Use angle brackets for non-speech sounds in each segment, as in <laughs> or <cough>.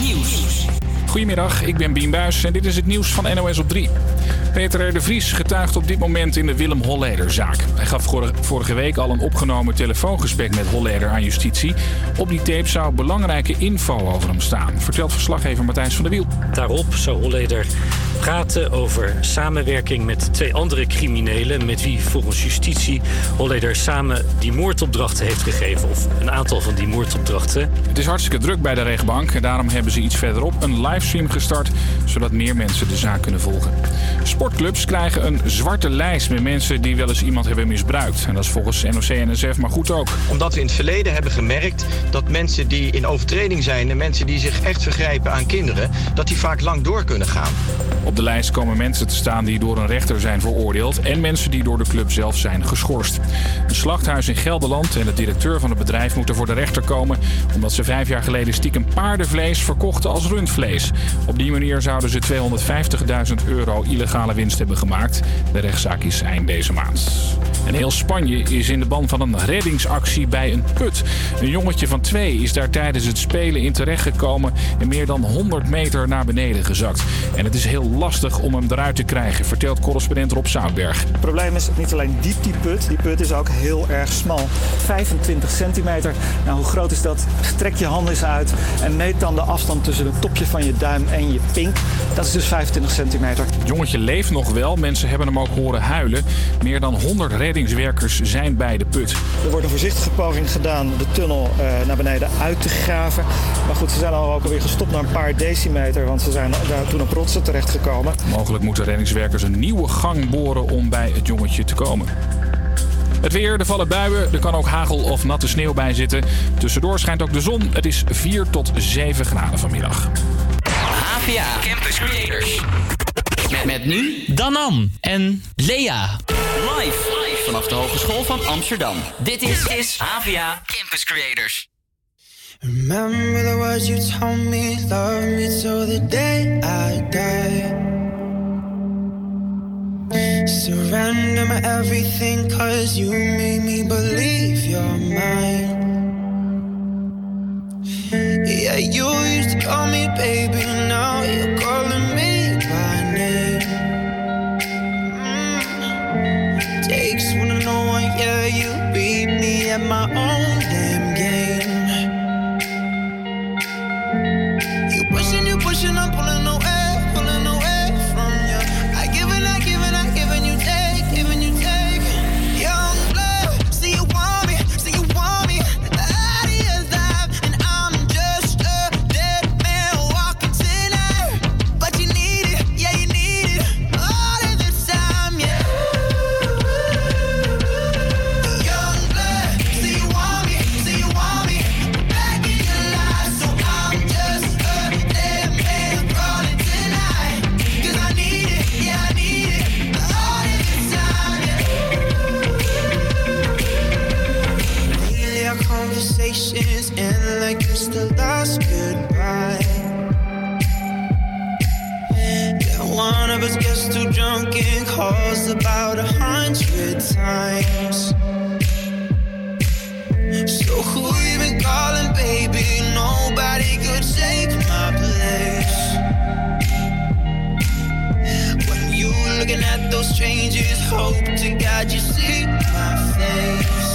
Nieuws. Goedemiddag, ik ben Bien Buijs en dit is het nieuws van NOS op 3. Peter R. de Vries getuigt op dit moment in de Willem Holleder-zaak. Hij gaf vorige week al een opgenomen telefoongesprek met Holleder aan justitie. Op die tape zou belangrijke info over hem staan, vertelt verslaggever Matthijs van der Wiel. Daarop zou Holleder praten over samenwerking met twee andere criminelen... met wie volgens justitie Holleder samen die moordopdrachten heeft gegeven. Of een aantal van die moordopdrachten. Het is hartstikke druk bij de rechtbank en daarom hebben ze iets verderop een livestream gestart... zodat meer mensen de zaak kunnen volgen. Sportclubs krijgen een zwarte lijst met mensen die wel eens iemand hebben misbruikt. En dat is volgens NOC-NSF maar goed ook. Omdat we in het verleden hebben gemerkt dat mensen die in overtreding zijn... en mensen die zich echt vergrijpen aan kinderen... dat die vaak lang door kunnen gaan. Op de lijst komen mensen te staan die door een rechter zijn veroordeeld... en mensen die door de club zelf zijn geschorst. Een slachthuis in Gelderland en de directeur van het bedrijf moeten voor de rechter komen... omdat ze vijf jaar geleden stiekem paardenvlees verkochten als rundvlees. Op die manier zouden ze 250.000 euro illegale winst hebben gemaakt. De rechtszaak is eind deze maand. En heel Spanje is in de ban van een reddingsactie bij een put. Een jongetje van twee is daar tijdens het spelen in terechtgekomen en meer dan 100 meter naar beneden gezakt. En het is heel lastig om hem eruit te krijgen, vertelt correspondent Rob Zoutberg. Het probleem is niet alleen diep die put, die put is ook heel erg smal. 25 centimeter. Nou, hoe groot is dat? Strek je hand eens uit en meet dan de afstand tussen het topje van je duim en je pink. Dat is dus 25 centimeter. Het jongetje leeft nog wel. Mensen hebben hem ook horen huilen. Meer dan 100 reddingswerkers zijn bij de put. Er wordt een voorzichtige poging gedaan de tunnel uh, naar beneden uit te graven. Maar goed, ze zijn al ook alweer gestopt naar een paar decimeter, want ze zijn daar toen op rotsen terechtgekomen. Mogelijk moeten reddingswerkers een nieuwe gang boren om bij het jongetje te komen. Het weer, er vallen buien, er kan ook hagel of natte sneeuw bij zitten. Tussendoor schijnt ook de zon. Het is 4 tot 7 graden vanmiddag. APA Campus Creators. Met, met nu Danan en Lea. Live, vanaf de Hogeschool van Amsterdam. Dit is, is AVA Campus Creators. Remember the words you told me, love me till the day I die. Surrender my everything, cause you made me believe you're mine. Yeah, you used to call me baby, now you're calling me at my own damn game. You pushing, you pushing, I'm pulling away, gets too drunk and calls about a hundred times. So who you been calling, baby? Nobody could take my place. When you looking at those strangers, hope to God you see my face.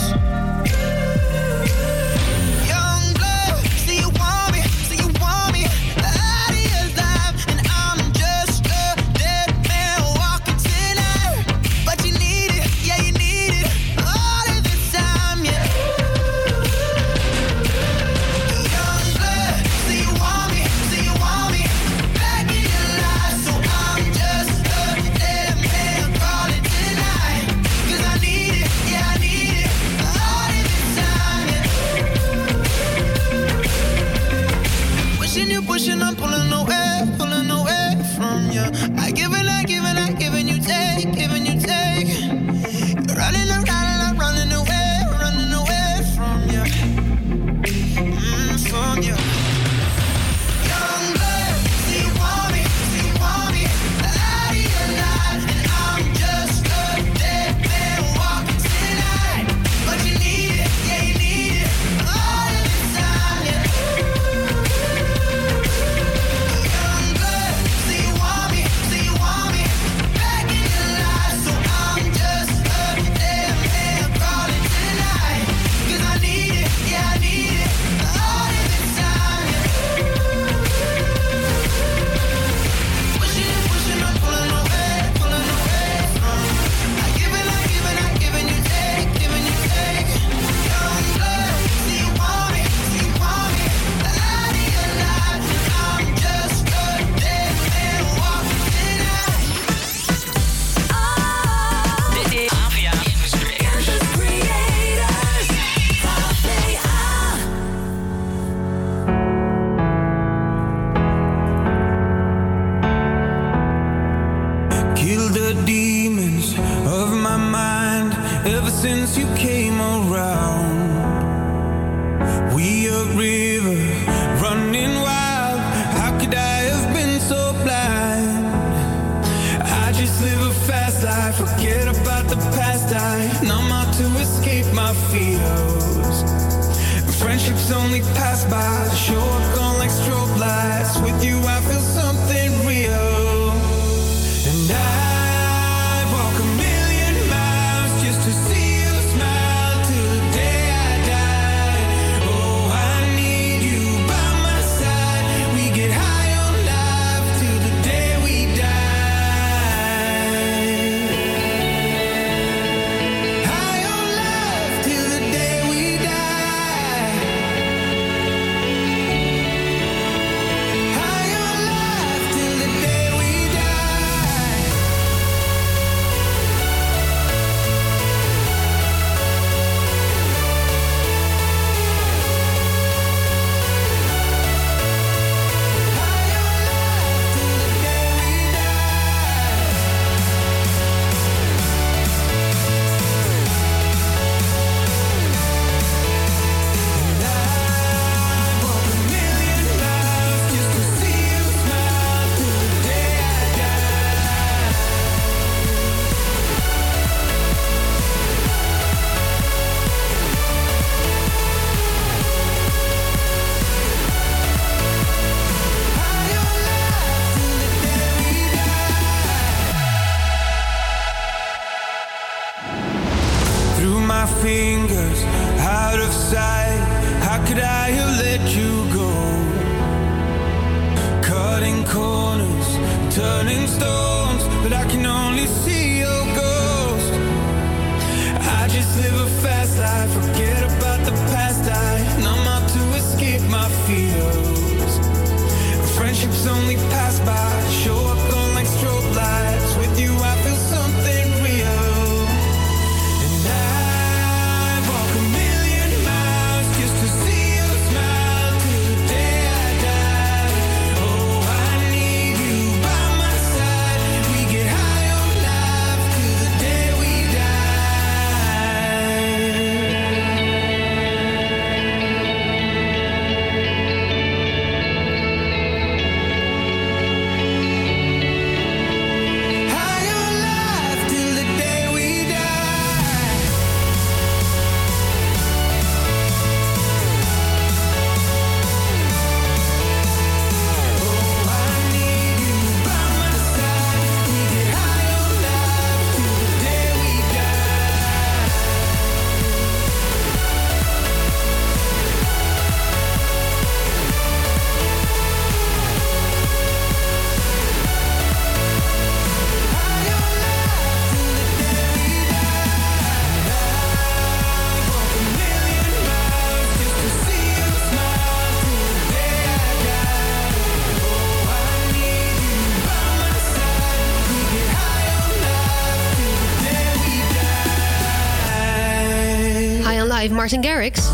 Martin Garrix.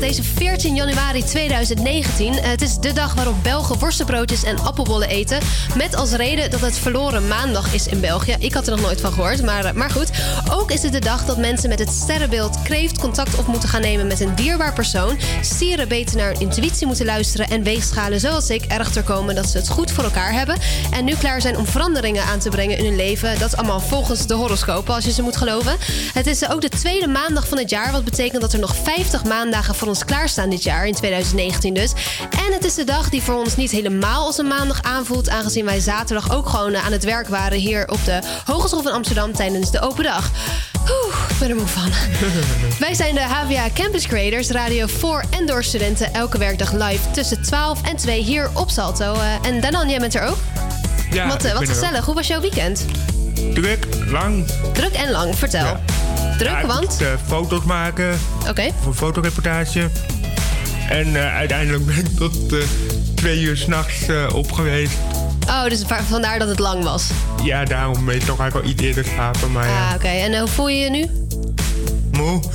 Deze 14 januari 2019. Eh, het is de dag waarop Belgen worstenbroodjes en appelbollen eten. Met als reden dat het verloren maandag is in België. Ik had er nog nooit van gehoord, maar, eh, maar goed. Ook is het de dag dat mensen met het sterrenbeeld kreeft contact op moeten gaan nemen met een dierbaar persoon. Stieren beter naar hun intuïtie moeten luisteren. En weegschalen zoals ik erachter komen dat ze het goed voor elkaar hebben. En nu klaar zijn om veranderingen aan te brengen in hun leven. Dat allemaal volgens de horoscopen, als je ze moet geloven. Het is ook de tweede maandag van het jaar. Wat betekent dat er nog 50 maandagen voor ons klaarstaan dit jaar, in 2019 dus. En het is de dag die voor ons niet helemaal als een maandag aanvoelt. Aangezien wij zaterdag ook gewoon eh, aan het werk waren hier op de Hogeschool van Amsterdam tijdens de open dag. Oeh, ik ben er moe van. <laughs> Wij zijn de HVA Campus Creators, radio voor en door studenten. Elke werkdag live tussen 12 en 2 hier op Salto. Eh, en Danan, jij bent er ook? Ja, wat eh, wat gezellig. Hoe was jouw weekend? Druk, lang. Druk en lang, vertel. Ja. Druk, Ja, ik want? eh, foto's maken Oké. voor een fotoreportage. En eh, uiteindelijk ben ik tot eh, twee uur s'nachts op geweest. Oh, dus va- vandaar dat het lang was. Ja, daarom ben ik toch eigenlijk al iets eerder slapen. Maar ja, Ah, oké. En hoe voel je je nu? Moe. <laughs>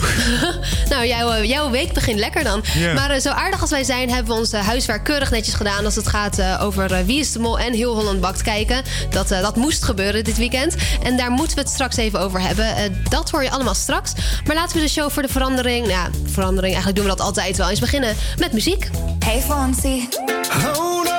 Nou, jouw, eh, jouw week begint lekker dan. Maar eh, zo aardig als wij zijn, hebben we ons eh, huiswerk keurig netjes gedaan... als het gaat eh, over Wie is de Mol en Heel Holland Bakt kijken. Dat, eh, dat moest gebeuren dit weekend. En daar moeten we het straks even over hebben. Eh, dat hoor je allemaal straks. Maar laten we de show voor de verandering... Nou, ja, verandering, eigenlijk doen we dat altijd wel. Eens beginnen met muziek. Hey Fonsi. Oh no,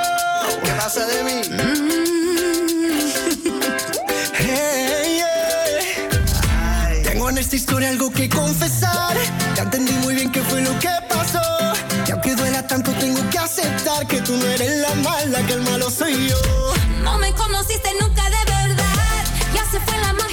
algo que confesar. Ya entendí muy bien qué fue lo que pasó. Y aunque duela tanto, tengo que aceptar que tú no eres la mala, que el malo soy yo. No me conociste nunca de verdad. Ya se fue la magia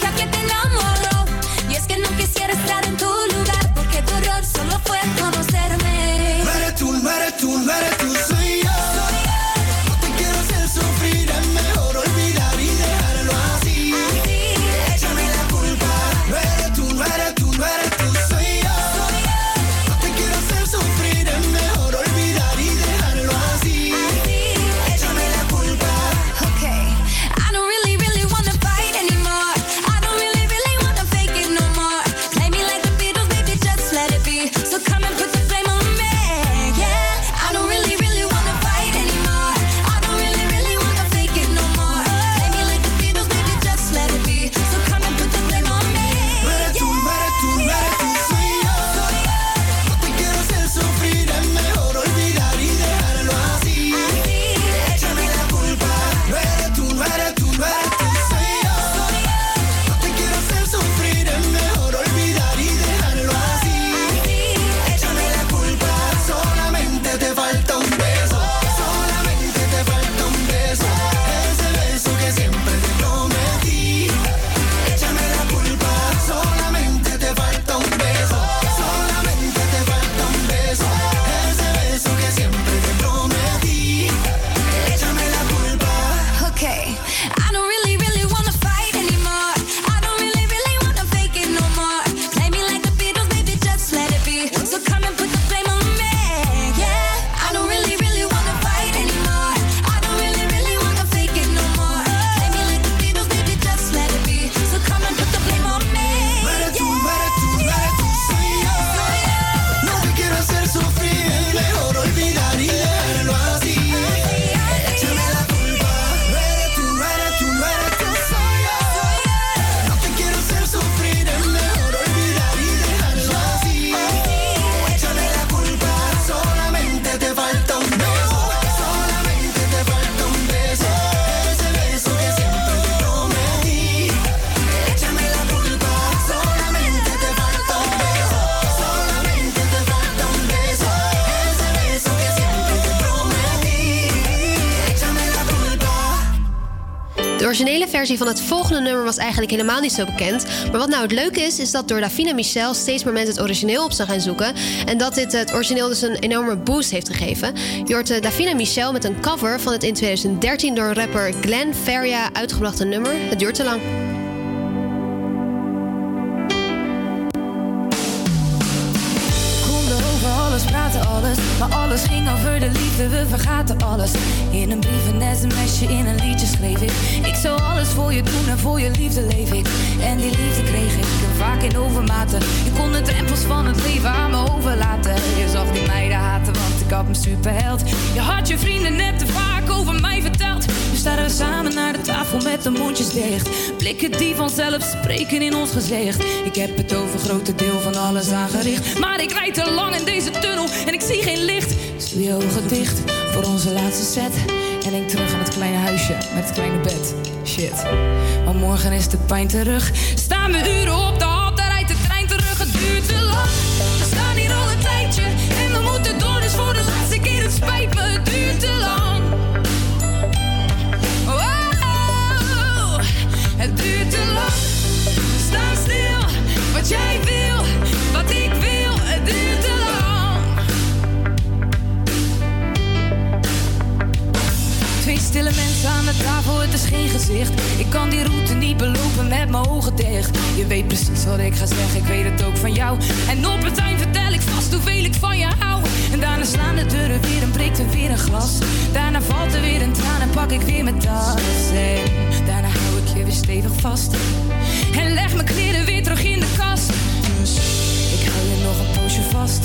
van het volgende nummer was eigenlijk helemaal niet zo bekend. Maar wat nou het leuke is, is dat door Davina Michel steeds meer mensen het origineel op zijn gaan zoeken. En dat dit het origineel dus een enorme boost heeft gegeven. Je hoort eh, Davina Michel met een cover van het in 2013 door rapper Glenn Faria uitgebrachte nummer. Het duurt te lang. konden over alles praten, alles. Maar alles ging over de liefde, we vergaten alles. In een brief, een sms'je, in een liedje schreef ik. Ik zou alles voor je doen en voor je liefde leef ik. En die liefde kreeg ik vaak in overmaten. Je kon de drempels van het leven aan me overlaten. Je zag die meiden haten, want ik had een superheld. Je had je vrienden net te vaak over mij verteld. Nu staan we samen naar de tafel met de mondjes dicht. Blikken die vanzelf spreken in ons gezicht. Ik heb het over grote deel van alles aangericht. Maar ik rijd te lang in deze tunnel en ik zie geen licht. Doe je ogen dicht voor onze laatste set. En denk terug aan het kleine huisje met het kleine bed. Shit. Maar morgen is de pijn terug. Staan we uren op de wat ik ga zeggen, ik weet het ook van jou. En op het eind vertel ik vast hoeveel ik van je hou. En daarna slaan de deuren weer en breekt er weer een glas. Daarna valt er weer een traan en pak ik weer mijn tas. En daarna hou ik je weer stevig vast. En leg mijn kleren weer terug in de kast. Dus ik hou je nog een poosje vast.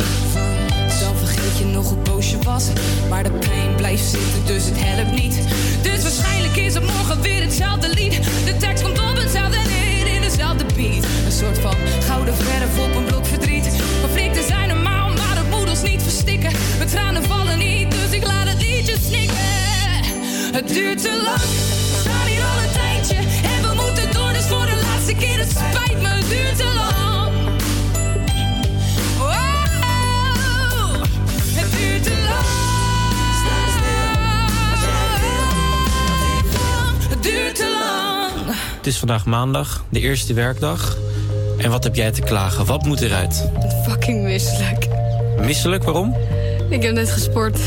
Dan vergeet je nog hoe boos je was. Maar de pijn blijft zitten, dus het helpt niet. Dus waarschijnlijk is het morgen weer hetzelfde lied. De tekst komt op hetzelfde in een soort van gouden verf op een blok verdriet. Conflicten zijn normaal, maar het moet ons niet verstikken. Mijn tranen vallen niet, dus ik laat het liedje snikken. Het duurt te lang, we staan hier al een tijdje. En we moeten door, dus voor de laatste keer. Het spijt me, het duurt te lang. Het duurt te lang. Het duurt te lang is vandaag maandag, de eerste werkdag. En wat heb jij te klagen? Wat moet eruit? Fucking misselijk. Misselijk, waarom? Ik heb net gesport.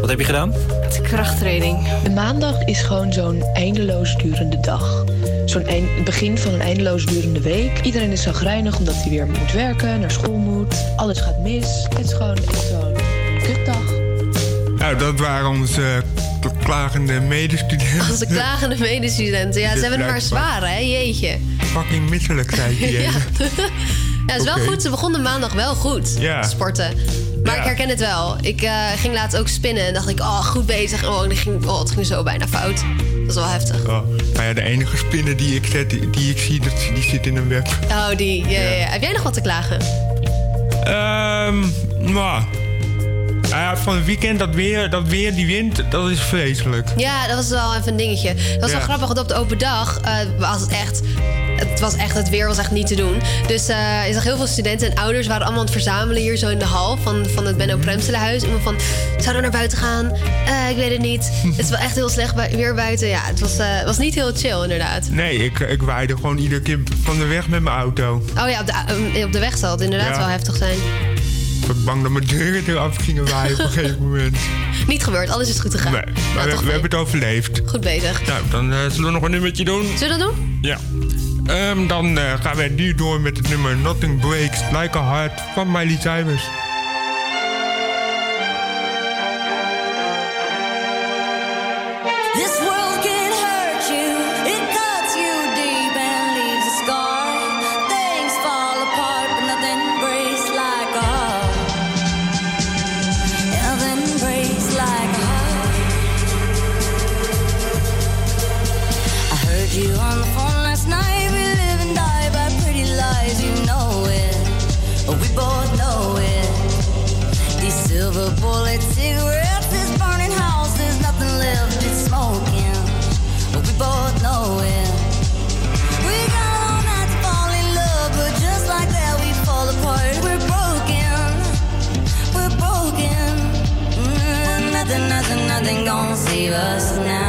Wat heb je gedaan? Het is krachttraining. De maandag is gewoon zo'n eindeloos durende dag. Zo'n eind- het begin van een eindeloos durende week. Iedereen is zagrijnig omdat hij weer moet werken, naar school moet. Alles gaat mis. Het is gewoon echt zo'n kutdag. Nou, dat waren onze k- klagende medestudenten. Onze klagende medestudenten. Ja, ze hebben het maar zwaar, hè? Jeetje. Fucking misselijk, zei <laughs> die Ja. Ja, het is wel goed. Ze begonnen maandag wel goed. Ja. Sporten. Maar Ja. ik herken het wel. Ik eh, ging laatst ook spinnen en dacht ik, oh, goed bezig. Oh, die ging, oh, het ging zo bijna fout. Dat is wel heftig. Oh, nou ja, de enige spinnen die ik, zet, die, die ik zie, dat, die zit in een web. Oh, die. Ja, ja. ja. Heb jij nog wat te klagen? Ehm, nou. Nou ja, van het weekend, dat weer, dat weer, die wind, dat is vreselijk. Ja, dat was wel even een dingetje. Dat was Ja. wel grappig, want op de open dag eh, was het echt... Het was echt, het weer was echt niet te doen. Dus eh je zag heel veel studenten en ouders waren allemaal aan het verzamelen hier zo in de hal van, van het Benno Premselenhuis. Iemand van, zouden we naar buiten gaan? Eh, ik weet het niet. <laughs> het is wel echt heel slecht weer buiten. Ja, het was, was niet heel chill inderdaad. Nee, ik, ik waaide gewoon iedere keer van de weg met mijn auto. Oh ja, op de, op de weg zal het inderdaad Ja. wel heftig zijn. Ik was bang dat mijn deuren eraf gingen waaien op een gegeven moment. <laughs> Niet gebeurd, alles is goed gegaan. Nee, maar we, we hebben het overleefd. Goed bezig. Nou, dan eh, zullen we nog een nummertje doen. Zullen we dat doen? Ja. Ehm, dan eh, gaan wij nu door met het nummer Nothing Breaks Like a Heart van Miley Cyrus. This save us now.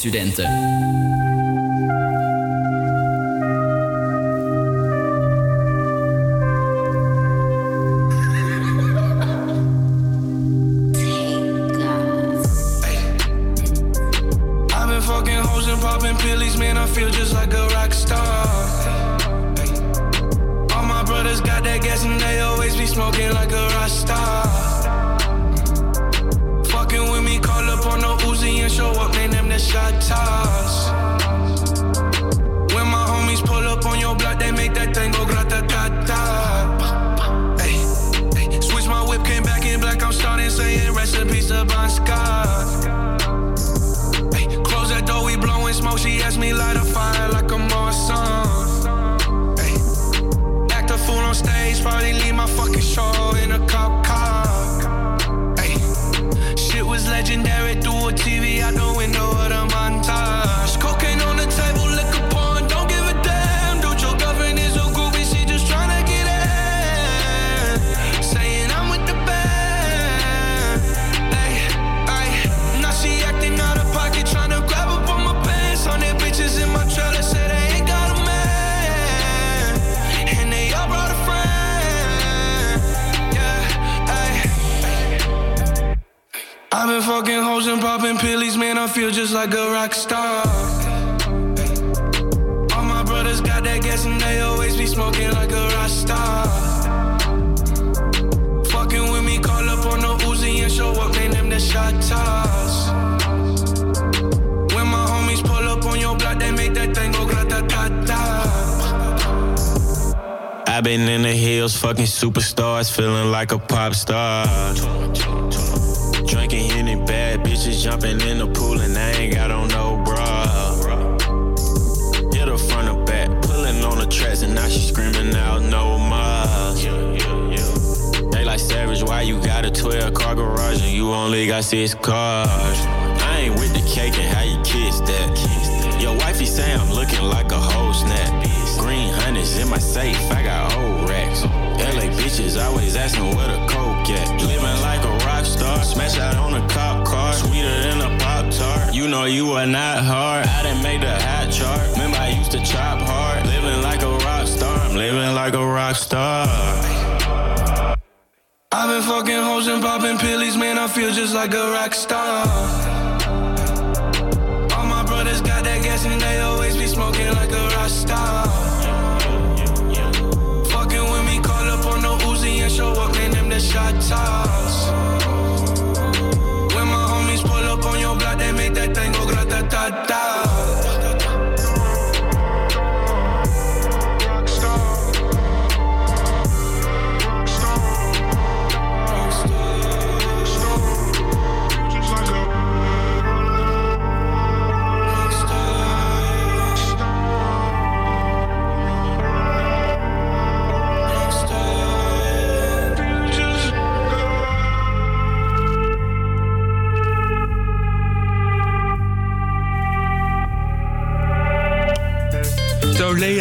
Studenten. Fucking superstars, feeling like a pop star. Drinking any bad bitches, jumping in the pool, and I ain't got on no bra. Hit her front or back, pulling on the tracks, and now she screaming out no more. They like savage, why you got a 12 car garage and you only got six cars? I ain't with the cake and how you kiss that. Your wifey say I'm looking like a whole snap. Green hundreds in my safe, I got old racks. Bitches always asking where the coke at. Living like a rock star, smash out on a cop car, sweeter than a pop tart. You know you are not hard. I didn't make the hot chart. Remember I used to chop hard, living like a rock star. I'm living like a rock star. I've been fucking hoes and popping pillies, man. I feel just like a rock star.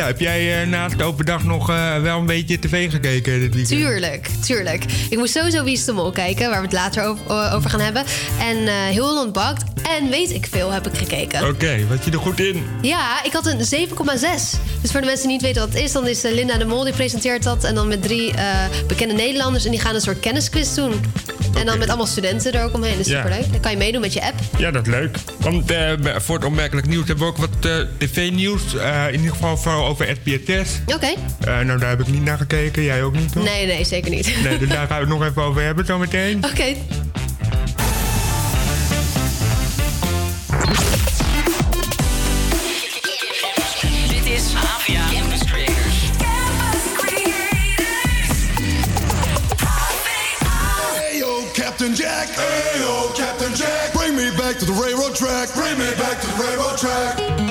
Heb jij eh, na het overdag nog eh, wel een beetje tv gekeken? Tuurlijk, tuurlijk. Ik moest sowieso Wie is de Mol kijken, waar we het later over, eh, over gaan hebben. En Heel Holland Bakt. En Weet ik Veel heb ik gekeken. Oké, wat je er goed in? Ja, ik had een 7,6. Dus voor de mensen die niet weten wat het is... dan is eh, Linda de Mol, die presenteert dat. En dan met drie eh, bekende Nederlanders. En die gaan een soort kennisquiz doen. En dan met allemaal studenten er ook omheen. Dat is Ja. superleuk. Dan kan je meedoen met je app. Ja, dat is leuk. Want eh, voor het opmerkelijk nieuws hebben we ook wat tv-nieuws. in ieder geval vooral over SBS. Oké. Nou, daar heb ik niet naar gekeken. Jij ook niet, toch? Nee, nee, zeker niet. Nee, dus daar gaan we het nog even over hebben zometeen. <laughs> Oké. Captain Jack. Ayo, oh, Captain Jack. Bring me back to the railroad track. Bring me back to the railroad track.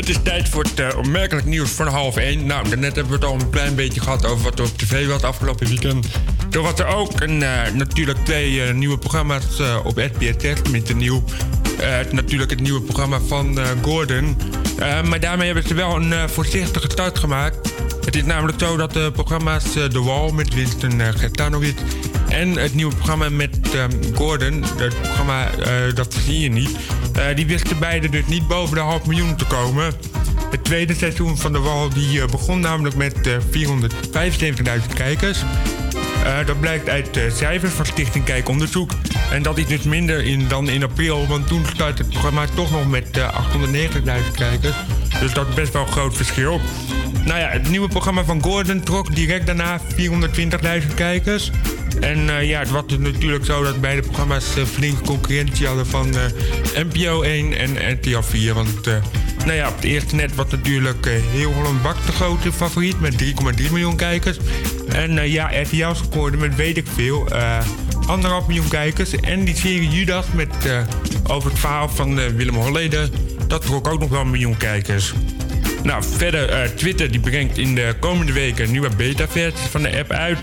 Het is tijd voor het eh, opmerkelijk nieuws van half 1. Nou, daarnet hebben we het al een klein beetje gehad over wat er op tv was afgelopen weekend. Toen was er ook een, eh, natuurlijk twee eh, nieuwe programma's op SBS met een nieuw. eh, natuurlijk het nieuwe programma van Gordon. Maar daarmee hebben ze wel een voorzichtige start gemaakt. Het is namelijk zo dat de programma's The Wall met Winston uh, Gertanowicz en het nieuwe programma met Gordon, het programma dat zie je niet, die wisten beide dus niet boven de half miljoen te komen. Het tweede seizoen van The Wall die, eh, begon namelijk met eh 475.000 kijkers. Eh, dat blijkt uit eh, cijfers van Stichting Kijkonderzoek. En dat is dus minder in, dan in april, want toen startte het programma toch nog met eh 890.000 kijkers. Dus dat is best wel een groot verschil. Nou ja, het nieuwe programma van Gordon trok direct daarna 420.000 kijkers. En eh, ja, het was dus natuurlijk zo dat beide programma's eh, flinke concurrentie hadden van eh, NPO 1 en RTL 4. Want nou ja, op het eerste net was natuurlijk Heel Holland Bak de grote favoriet met 3,3 miljoen kijkers. En ja, RTL scoorde met weet ik veel, anderhalf miljoen kijkers. En die serie Judas met over het verhaal van Willem Holleder, dat trok ook nog wel een miljoen kijkers. Nou, verder, eh, Twitter die brengt in de komende weken een nieuwe beta-versie van de app uit.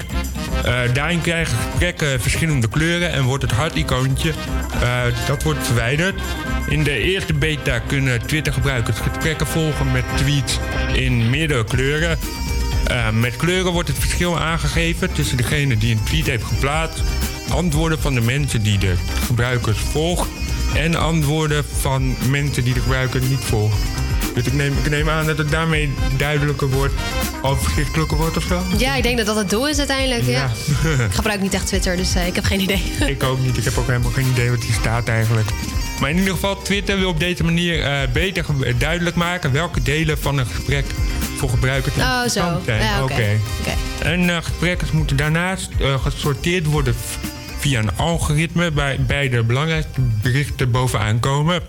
Eh, daarin krijgen gesprekken verschillende kleuren en wordt het harticoontje, eh dat wordt verwijderd. In de eerste beta kunnen Twitter-gebruikers gesprekken volgen met tweets in meerdere kleuren. Met kleuren wordt het verschil aangegeven tussen degene die een tweet heeft geplaatst, antwoorden van de mensen die de gebruikers volgen en antwoorden van mensen die de gebruiker niet volgen. Dus ik neem, ik neem aan dat het daarmee duidelijker wordt, overzichtelijker wordt of zo. Ja, ik denk dat dat het doel is uiteindelijk. Ja. Ja. Ik gebruik niet echt Twitter, dus eh, ik heb geen idee. <laughs> ik ook niet. Ik heb ook helemaal geen idee wat hier staat eigenlijk. Maar in ieder geval, Twitter wil op deze manier eh, beter duidelijk maken welke delen van een gesprek voor gebruikers Oh, zo. zijn. Ja, oké. En uh, gesprekken moeten daarnaast eh, gesorteerd worden via een algoritme bij, bij de belangrijkste berichten bovenaan komen.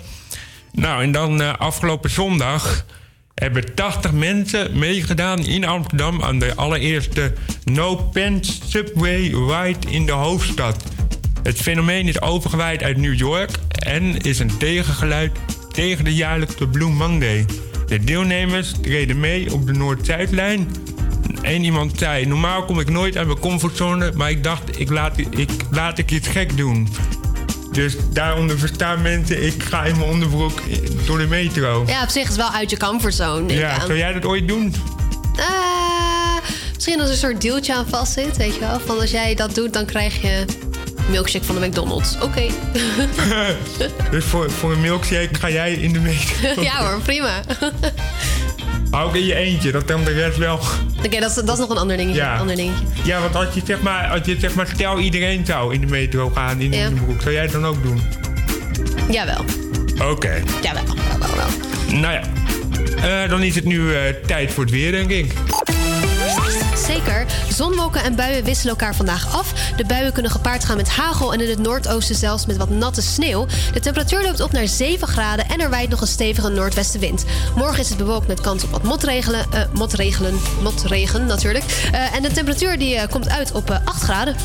Nou, en dan eh, afgelopen zondag hebben 80 mensen meegedaan in Amsterdam aan de allereerste No Pants Subway Ride in de hoofdstad. Het fenomeen is overgewaaid uit New York en is een tegengeluid tegen de jaarlijkse Blue Monday. De deelnemers treden mee op de Noord-Zuidlijn. Eén iemand zei: Normaal kom ik nooit uit mijn comfortzone, maar ik dacht, ik laat, ik, laat ik iets gek doen. Dus daaronder verstaan mensen, ik ga in mijn onderbroek door de metro. Ja, op zich is het wel uit je comfortzone. Ja, aan. zou jij dat ooit doen? Eh, misschien als er een soort dealtje aan vast zit, weet je wel. Van als jij dat doet, dan krijg je milkshake van de McDonald's. Oké. <laughs> <laughs> Dus voor, voor een milkshake ga jij in de metro? ja hoor, prima. <laughs> Ook in je eentje, dat dan de rest wel. Oké, dat, is, dat is nog een ander dingetje. Ja. Ander dingetje. Ja, want als je zeg maar, als je zeg maar stel iedereen zou in de metro gaan in Ja. de broek, zou jij het dan ook doen? Jawel. Oké. Jawel. Jawel, wel. Nou ja, Eh, dan is het nu eh, tijd voor het weer, denk ik. Zeker. Zonwolken en buien wisselen elkaar vandaag af. De buien kunnen gepaard gaan met hagel en in het noordoosten zelfs met wat natte sneeuw. De temperatuur loopt op naar 7 graden en er waait nog een stevige noordwestenwind. Morgen is het bewolkt met kans op wat motregelen. eh, motregelen. Motregen natuurlijk. Eh, en de temperatuur die, eh, komt uit op eh, 8 graden.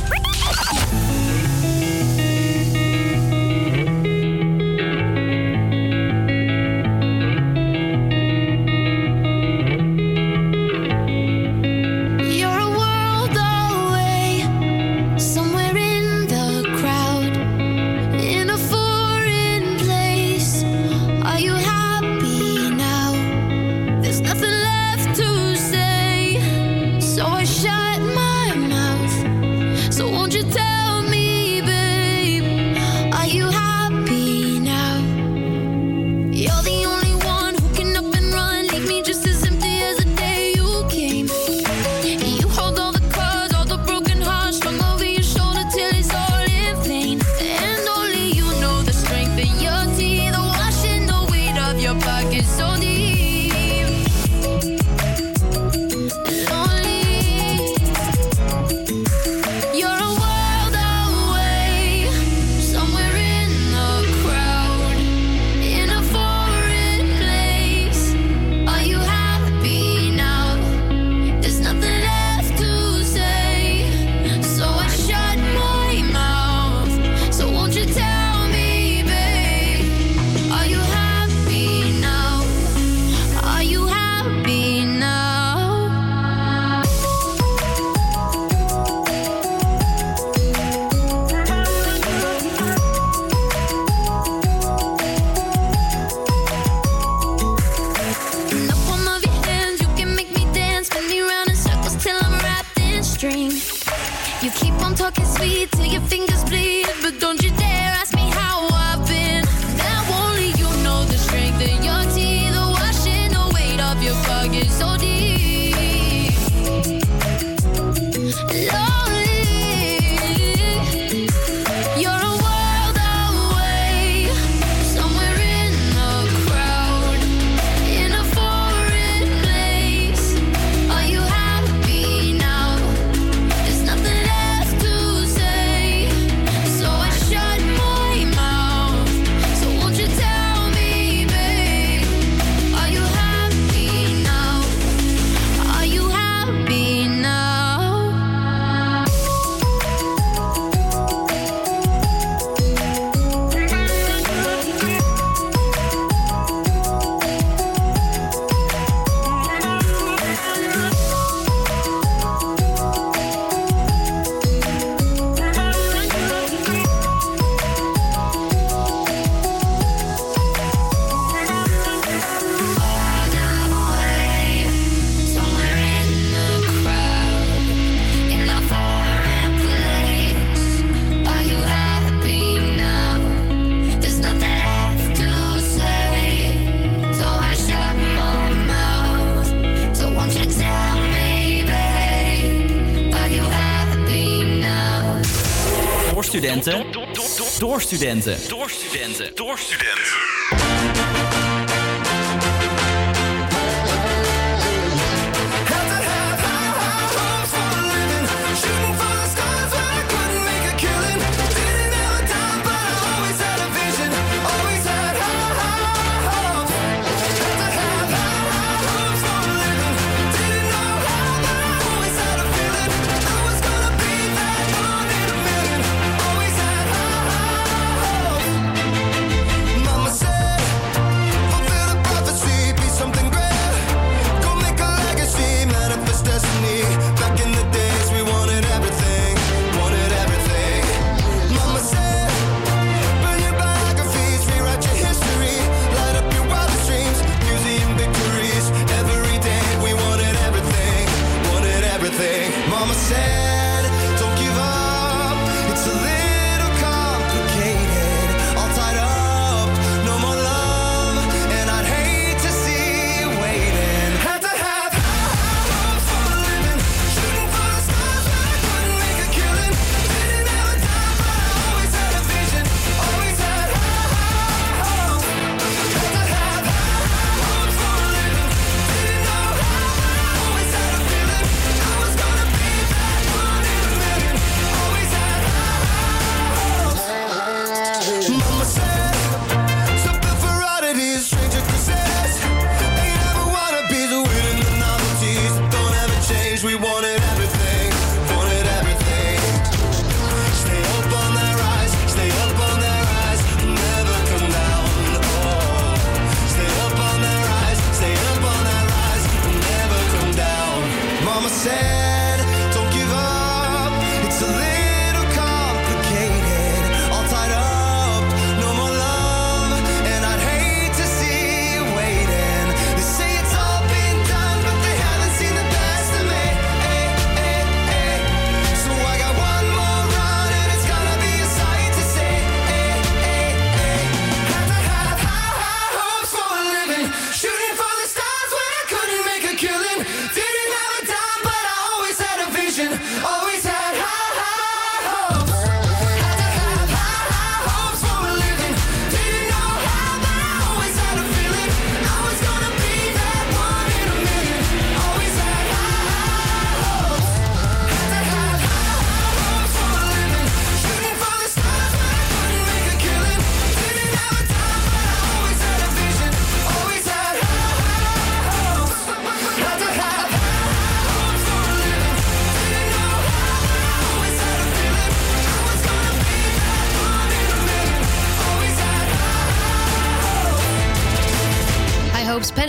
Door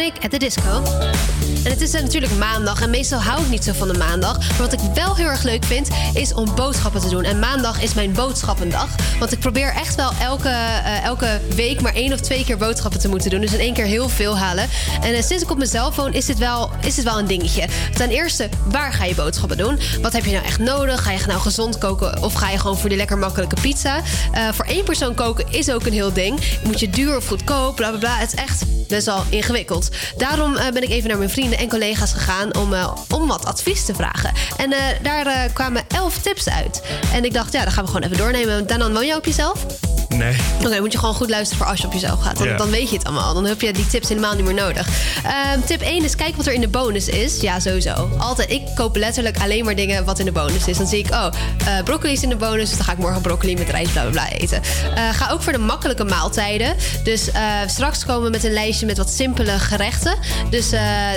Panic at the Disco. En het is eh, natuurlijk maandag en meestal hou ik niet zo van de maandag. Maar wat ik wel heel erg leuk vind, is om boodschappen te doen. En maandag is mijn boodschappendag. Want ik probeer echt wel elke, eh, elke week maar één of twee keer boodschappen te moeten doen. Dus in één keer heel veel halen. En eh, sinds ik op mijn phone is dit, wel, is dit wel een dingetje. Ten eerste, waar ga je boodschappen doen? Wat heb je nou echt nodig? Ga je nou gezond koken of ga je gewoon voor die lekker makkelijke pizza? Voor één persoon koken is ook een heel ding. Moet je duur of goedkoop, bla bla bla. Het is echt best wel ingewikkeld. Daarom eh, ben ik even naar mijn vrienden en collega's gegaan om, eh, om wat advies te vragen. En eh, daar kwamen elf tips uit. En ik dacht, ja, dat gaan we gewoon even doornemen. Danan, woon jij op jezelf? Nee. Oké, moet je gewoon goed luisteren voor als je op jezelf gaat. Dan, Ja. dan weet je het allemaal. Dan heb je die tips helemaal niet meer nodig. Ehm, tip 1 is kijk wat er in de bonus is. Ja, sowieso. Altijd. Ik koop letterlijk alleen maar dingen wat in de bonus is. Dan zie ik, oh, eh, broccoli is in de bonus. Dus dan ga ik morgen broccoli met rijst bla bla bla eten. Eh, ga ook voor de makkelijke maaltijden. Dus eh, straks komen we met een lijstje met wat simpele gerechten. Dus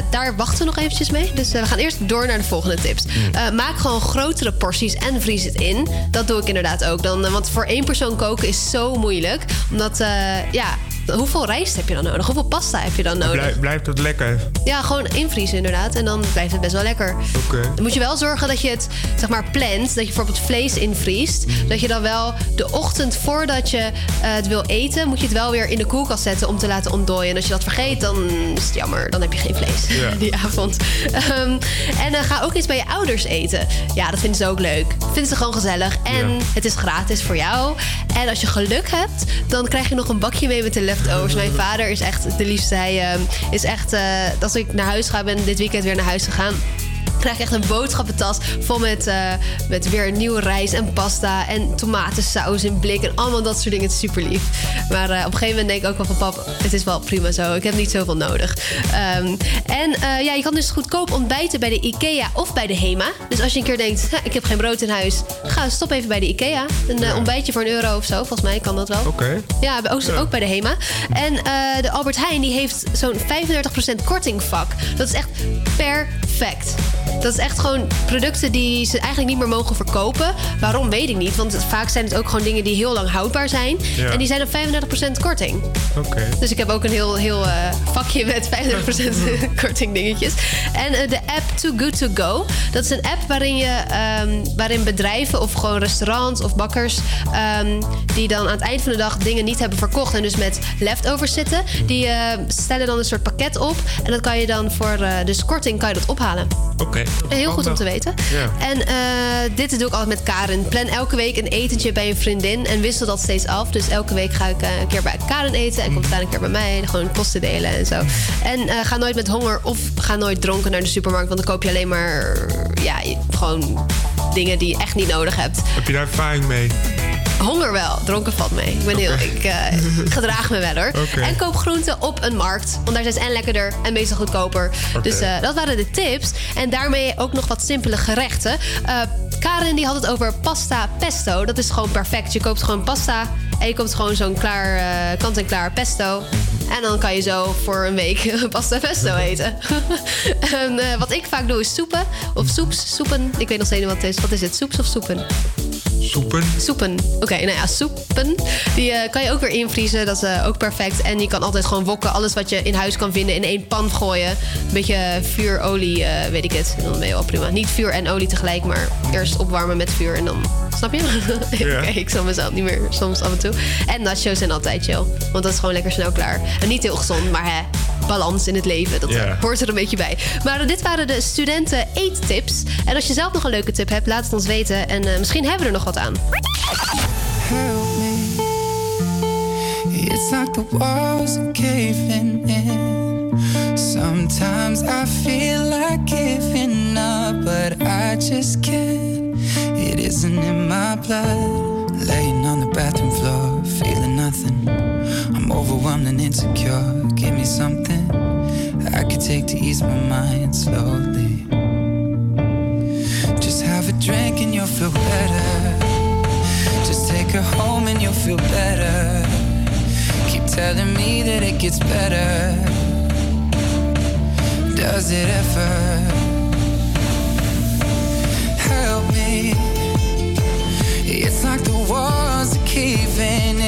daar wachten we nog eventjes mee. Dus we gaan eerst door naar de volgende tips. Eh, maak gewoon grotere porties en vries het in. Dat doe ik inderdaad ook. Dan, want voor één persoon koken is zo moeilijk. Omdat, eh, ja, hoeveel rijst heb je dan nodig? Hoeveel pasta heb je dan nodig? Blij- blijft het lekker? Ja, gewoon invriezen inderdaad. En dan blijft het best wel lekker. Oké. Dan moet je wel zorgen dat je het, zeg maar, plant. Dat je bijvoorbeeld vlees invriest. Dat je dan wel de ochtend voordat je eh, het wil eten... moet je het wel weer in de koelkast zetten om te laten ontdooien. En als je dat vergeet, dan is het jammer. Dan heb je geen vlees Ja. <laughs> die avond. Ehm, en dan ga ook eens bij je ouders eten. Ja, dat vinden ze ook leuk. Vinden ze gewoon gezellig. En Ja. het is gratis voor jou. En als je geluk hebt, dan krijg je nog een bakje mee met de Mijn vader is echt de liefste. Hij ehm, is echt, eh, als ik naar huis ga, ben dit weekend weer naar huis gegaan. Krijg je echt een boodschappentas vol met, eh, met weer nieuwe rijst en pasta en tomatensaus in blik en allemaal dat soort dingen. Het is super lief. Maar eh, op een gegeven moment denk ik ook wel van pap, het is wel prima zo. Ik heb niet zoveel nodig. Ehm, en eh, ja, je kan dus goedkoop ontbijten bij de IKEA of bij de HEMA. Dus als je een keer denkt, "Ha, ik heb geen brood in huis, ga stop even bij de IKEA. Een ontbijtje voor een euro of zo. Volgens mij kan dat wel. Oké. Ja, ook, ook bij de HEMA. En de Albert Heijn die heeft zo'n 35% kortingvak. Dat is echt perfect. Dat is echt gewoon producten die ze eigenlijk niet meer mogen verkopen. Waarom weet ik niet. Want vaak zijn het ook gewoon dingen die heel lang houdbaar zijn. Ja. En die zijn op 35% korting. Oké. Dus ik heb ook een heel, heel eh, vakje met 35% <laughs> <laughs> korting dingetjes. En eh, de app Too Good To Go. Dat is een app waarin, je, ehm, waarin bedrijven of gewoon restaurants of bakkers... ehm, die dan aan het eind van de dag dingen niet hebben verkocht... en dus met leftovers zitten... die eh, stellen dan een soort pakket op. En dat kan je dan voor dus korting kan je dat ophalen. Oké. Heel goed om te weten. Ja. En eh, dit doe ik altijd met Karen. Plan elke week een etentje bij een vriendin en wissel dat steeds af. Dus elke week ga ik eh, een keer bij Karen eten en komt daar een keer bij mij. En gewoon posten delen en zo. En eh, ga nooit met honger of ga nooit dronken naar de supermarkt. Want dan koop je alleen maar ja, gewoon dingen die je echt niet nodig hebt. Heb je daar ervaring mee? Honger wel, dronken valt mee. Ik, ben heel, ik eh, <laughs> gedraag me wel hoor. En koop groenten op een markt. Want daar zijn ze en lekkerder en meestal goedkoper. Dus eh, dat waren de tips. En daarmee ook nog wat simpele gerechten. Eh, Karen die had het over pasta pesto. Dat is gewoon perfect. Je koopt gewoon pasta en je koopt gewoon zo'n klaar, kant-en-klaar pesto. En dan kan je zo voor een week <laughs> pasta pesto eten. <laughs> en, wat ik vaak doe is soepen. Of soeps, soepen. Ik weet nog steeds niet wat het is. Wat is het? Soeps of soepen? Soepen. Soepen. Oké, nou ja, soepen. Die eh, kan je ook weer invriezen. Dat is eh, ook perfect. En je kan altijd gewoon wokken. Alles wat je in huis kan vinden in één pan gooien. Een beetje vuur, olie, eh, weet ik het. Dan ben je wel prima. Niet vuur en olie tegelijk, maar eerst opwarmen met vuur en dan... Snap je? <laughs> Ja. Ik snap mezelf niet meer soms af en toe. En nachos zijn altijd chill. Want dat is gewoon lekker snel klaar. En niet heel gezond, maar hè, balans in het leven. Dat Ja. hoort er een beetje bij. Maar dit waren de studenten eettips. En als je zelf nog een leuke tip hebt, laat het ons weten. En eh, misschien hebben we er nog wat aan. help me. It's like the walls are caving in. Sometimes I feel like giving up, but I just can't. It isn't in my blood. Laying on the bathroom floor, feeling nothing. I'm overwhelmed and insecure. Give me something I could take to ease my mind slowly. Just have a drink and you'll feel better. Just take her home and you'll feel better. Keep telling me that it gets better. Does it ever? Help me. It's like the walls are caving in.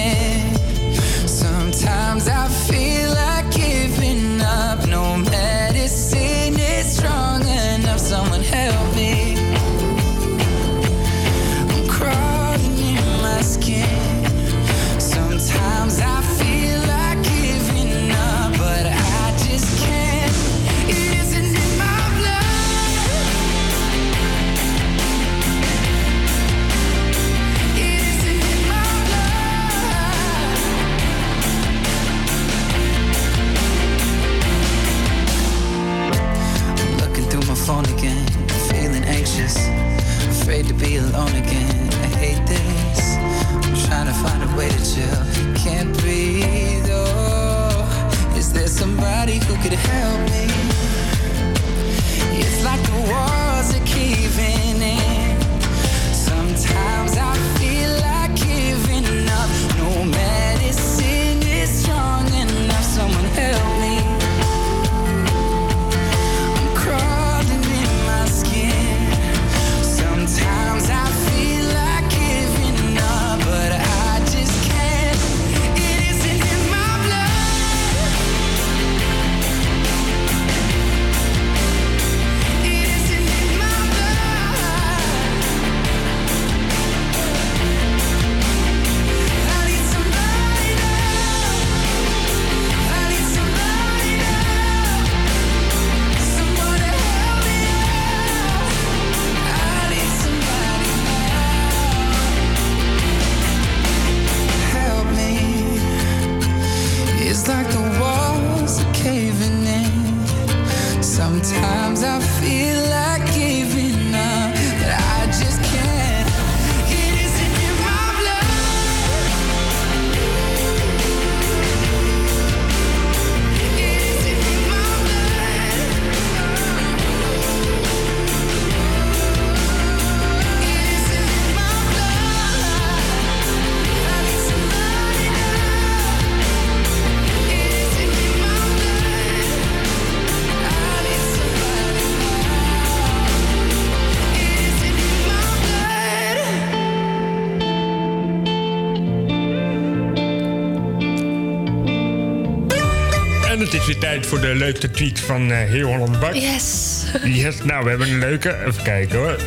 Leukste tweet van eh, Heel Holland Bak. Yes. <laughs> Yes, nou, we hebben een leuke. Even kijken hoor.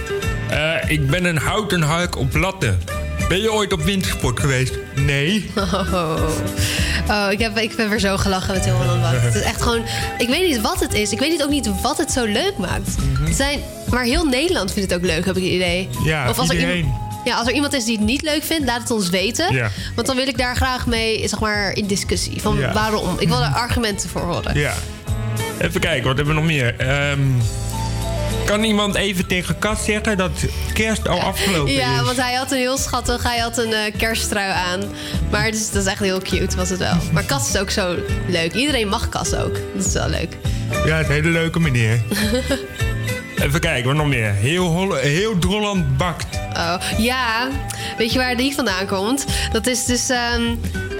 Eh, ik ben een houten hark op latten. Ben je ooit op wintersport geweest? Nee. Oh, oh ik, heb, ik ben weer zo gelachen met heel Holland Bakt. Het is echt gewoon... Ik weet niet wat het is. Ik weet niet ook niet wat het zo leuk maakt. Het zijn, maar heel Nederland vindt het ook leuk, heb ik het idee. Ja, of als er iedereen. iemand, ja, als er iemand is die het niet leuk vindt, laat het ons weten. Ja. Want dan wil ik daar graag mee, zeg maar, in discussie. Van Ja. waarom. Ik wil er argumenten voor horen. Ja. Even kijken, wat hebben we nog meer? Ehm, kan iemand even tegen Kat zeggen dat kerst al afgelopen Ja, is? want hij had een heel schattig, hij had een eh, kersttrui aan. Maar dus, dat is echt heel cute, was het wel. Maar Cas is ook zo leuk. Iedereen mag Cas ook. Dat is wel leuk. Ja, het is een hele leuke meneer. <laughs> Even kijken, wat nog meer? Heel, heel Drolland bakt. Oh, ja. Weet je waar die vandaan komt? Dat is dus... ehm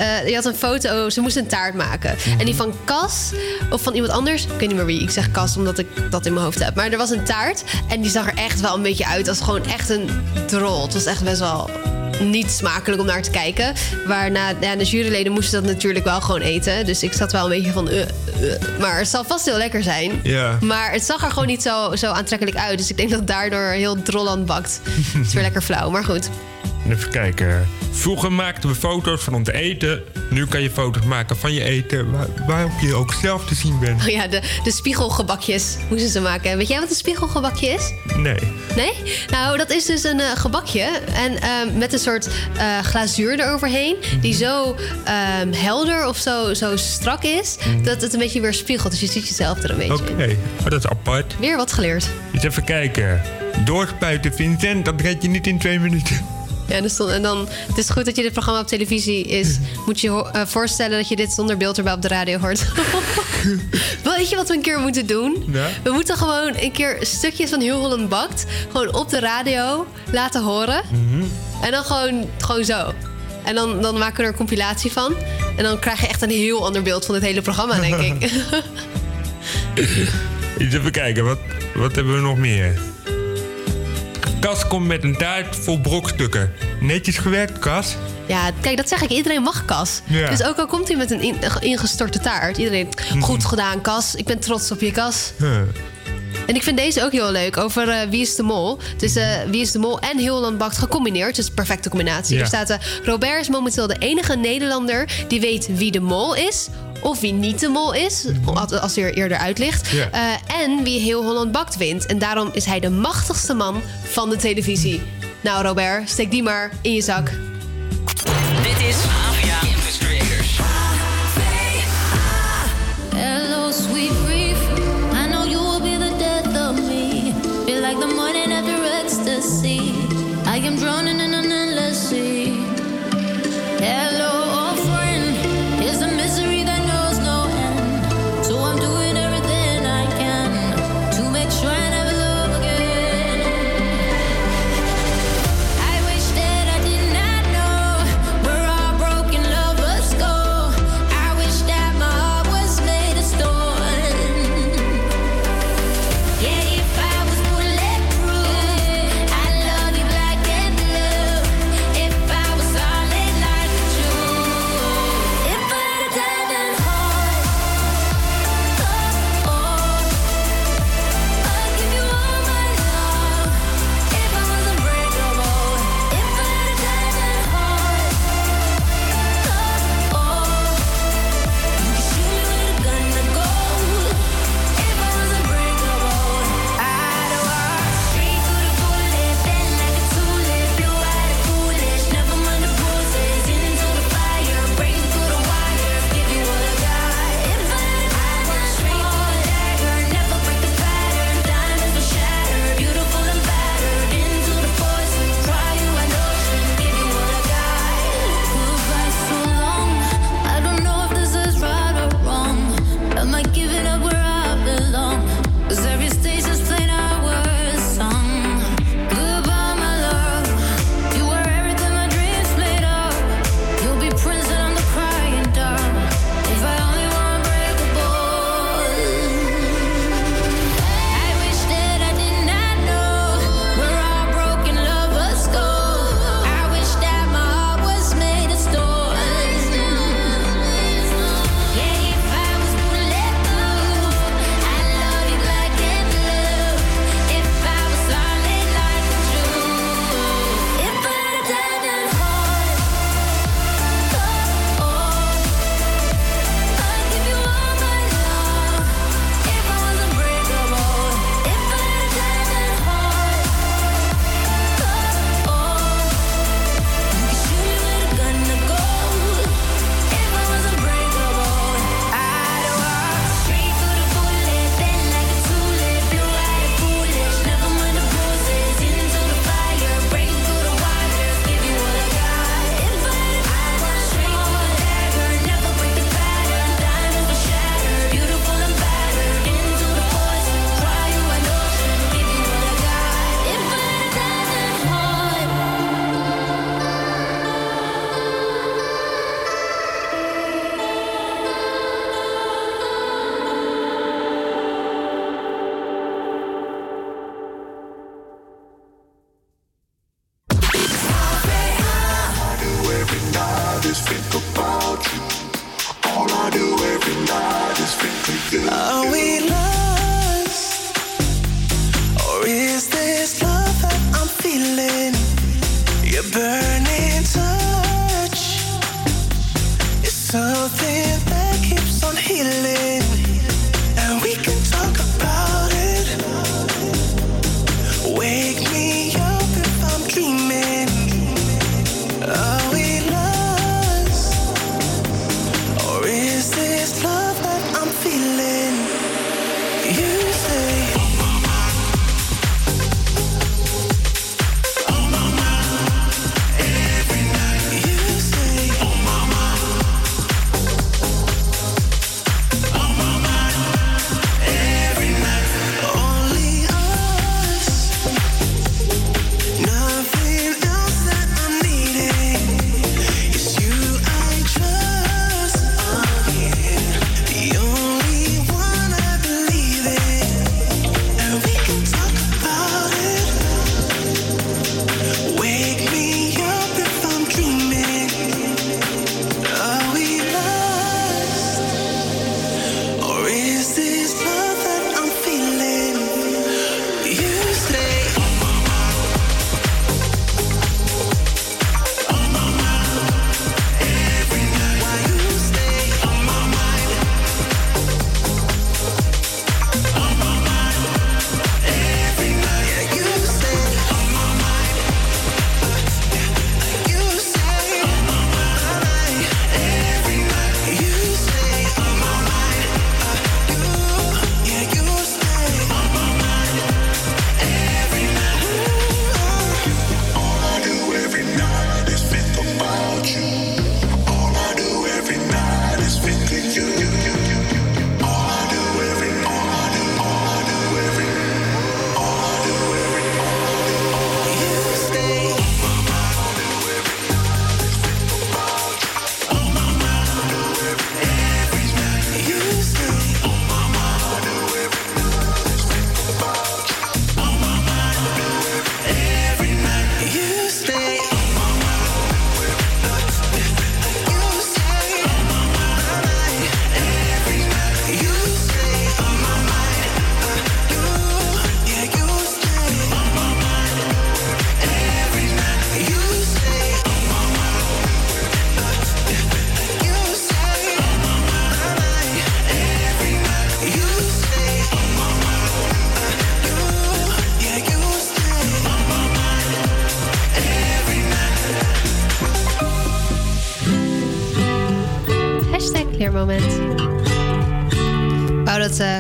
eh, je had een foto, ze moest een taart maken. En die van Cas, of van iemand anders... Ik weet niet meer wie, ik zeg Cas omdat ik dat in mijn hoofd heb. Maar er was een taart en die zag er echt wel een beetje uit als gewoon echt een drol. Het was echt best wel niet smakelijk om naar te kijken. Waarna ja, de juryleden moesten dat natuurlijk wel gewoon eten. Dus ik zat wel een beetje van... eh, eh. Maar het zal vast heel lekker zijn. Ja. Maar het zag er gewoon niet zo, zo aantrekkelijk uit. Dus ik denk dat daardoor heel drolland bakt. Het is weer <laughs> lekker flauw, maar goed. Even kijken. Vroeger maakten we foto's van ons eten. Nu kan je foto's maken van je eten waar- waarop je ook zelf te zien bent. Oh ja, de, de spiegelgebakjes moesten ze maken. Weet jij wat een spiegelgebakje is? Nee. Nee? Nou, dat is dus een eh, gebakje. En ehm, met een soort eh, glazuur eroverheen. Die zo ehm, helder of zo, zo strak is. Dat het een beetje weer spiegelt. Dus je ziet jezelf er een beetje Oké, oh, dat is apart. Weer wat geleerd. Eens even kijken. Doorspuiten, Vincent, dat red je niet in twee minuten. Ja, en, stond- en dan, het is goed dat je dit programma op televisie is. <laughs> Moet je eh, voorstellen dat je dit zonder beeld erbij op de radio hoort. <laughs> Weet je wat we een keer moeten doen? Ja? We moeten gewoon een keer stukjes van Heel Holland Bakt... gewoon op de radio laten horen. En dan gewoon, gewoon zo. En dan, dan maken we er een compilatie van. En dan krijg je echt een heel ander beeld van dit hele programma, denk ik. <laughs> Eens even kijken, wat, wat hebben we nog meer? Kas komt met een taart vol brokstukken. Netjes gewerkt, Kas. Ja, kijk, dat zeg ik. Iedereen mag Kas. Ja. Dus ook al komt hij met een in- ingestorte taart. Iedereen, goed gedaan, Kas. Ik ben trots op je, Kas. Huh. En ik vind deze ook heel leuk over eh, Wie is de Mol. Het is eh, Wie is de Mol en Heel Bakt gecombineerd. Dus perfecte combinatie. Ja. Er staat... eh, Robert is momenteel de enige Nederlander die weet wie de mol is... of wie niet de mol is, als hij er eerder uit ligt. Ja. Eh, en wie Heel Holland Bakt wint. En daarom is hij de machtigste man van de televisie. Nou Robert, steek die maar in je zak. Dit is Avia Campus Creators. Hello, sweet brief. I know you will be the death of me. Feel like the morning after ecstasy. I am drowning in an endless sea.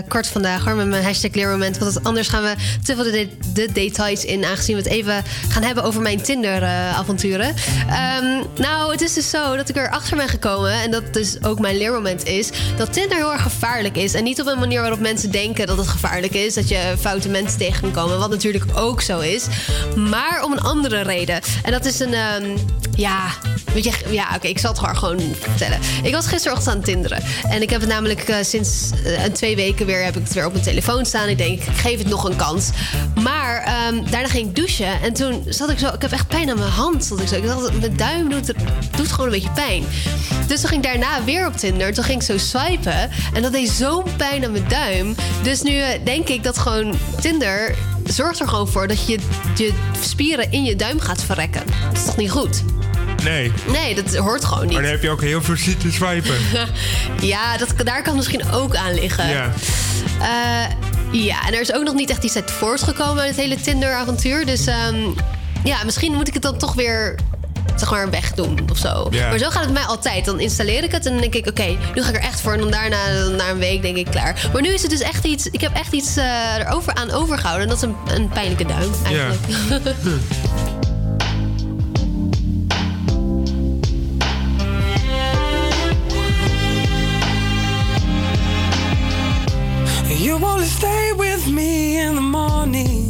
Kort vandaag hoor, met mijn hashtag leermoment. Want anders gaan we te veel de, de- de details in... aangezien we het even gaan hebben over mijn Tinder-avonturen. Ehm, nou, het is dus zo dat ik erachter ben gekomen... en dat dus ook mijn leermoment is... dat Tinder heel erg gevaarlijk is. En niet op een manier waarop mensen denken dat het gevaarlijk is... dat je foute mensen tegen kan komen, wat natuurlijk ook zo is. Maar om een andere reden. En dat is een... ehm, ja, weet je, ja, oké, ik zal het gewoon, vertellen. Ik was gisterochtend aan tinderen. En ik heb het namelijk eh, sinds eh, een twee weken weer, heb ik het weer op mijn telefoon staan. Ik denk, ik geef het nog een kans. Maar ehm, daarna ging ik douchen. En toen zat ik zo, ik heb echt pijn aan mijn hand. Zat ik, zo. ik mijn duim doet, doet gewoon een beetje pijn. Dus toen ging ik daarna weer op Tinder. Toen ging ik zo swipen. En dat deed zo'n pijn aan mijn duim. Dus nu eh, denk ik dat gewoon Tinder zorgt er gewoon voor dat je je spieren in je duim gaat verrekken. Dat is toch niet goed? Nee. Nee, dat hoort gewoon niet. Maar dan heb je ook heel veel zitten swipen. <laughs> ja, dat, daar kan misschien ook aan liggen. Ja. Eh, ja, en er is ook nog niet echt iets uit voortgekomen uit het hele Tinder-avontuur. Dus ehm, ja, misschien moet ik het dan toch weer zeg maar wegdoen of zo. Maar zo gaat het mij altijd. Dan installeer ik het en dan denk ik, oké, nu ga ik er echt voor. En dan daarna, na een week, denk ik, klaar. Maar nu is het dus echt iets... Ik heb echt iets eh, erover aan overgehouden. En dat is een, een pijnlijke duim, eigenlijk. <laughs> me in the morning.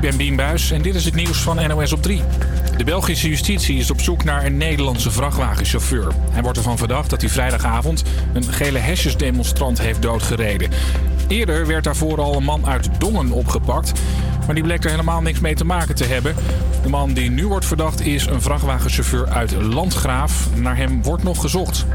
Ik ben Bien Buis en dit is het nieuws van NOS op 3. De Belgische justitie is op zoek naar een Nederlandse vrachtwagenchauffeur. Hij wordt ervan verdacht dat hij vrijdagavond een gele hesjesdemonstrant heeft doodgereden. Eerder werd daarvoor al een man uit Dongen opgepakt, maar die bleek er helemaal niks mee te maken te hebben. De man die nu wordt verdacht is een vrachtwagenchauffeur uit Landgraaf. Naar hem wordt nog gezocht.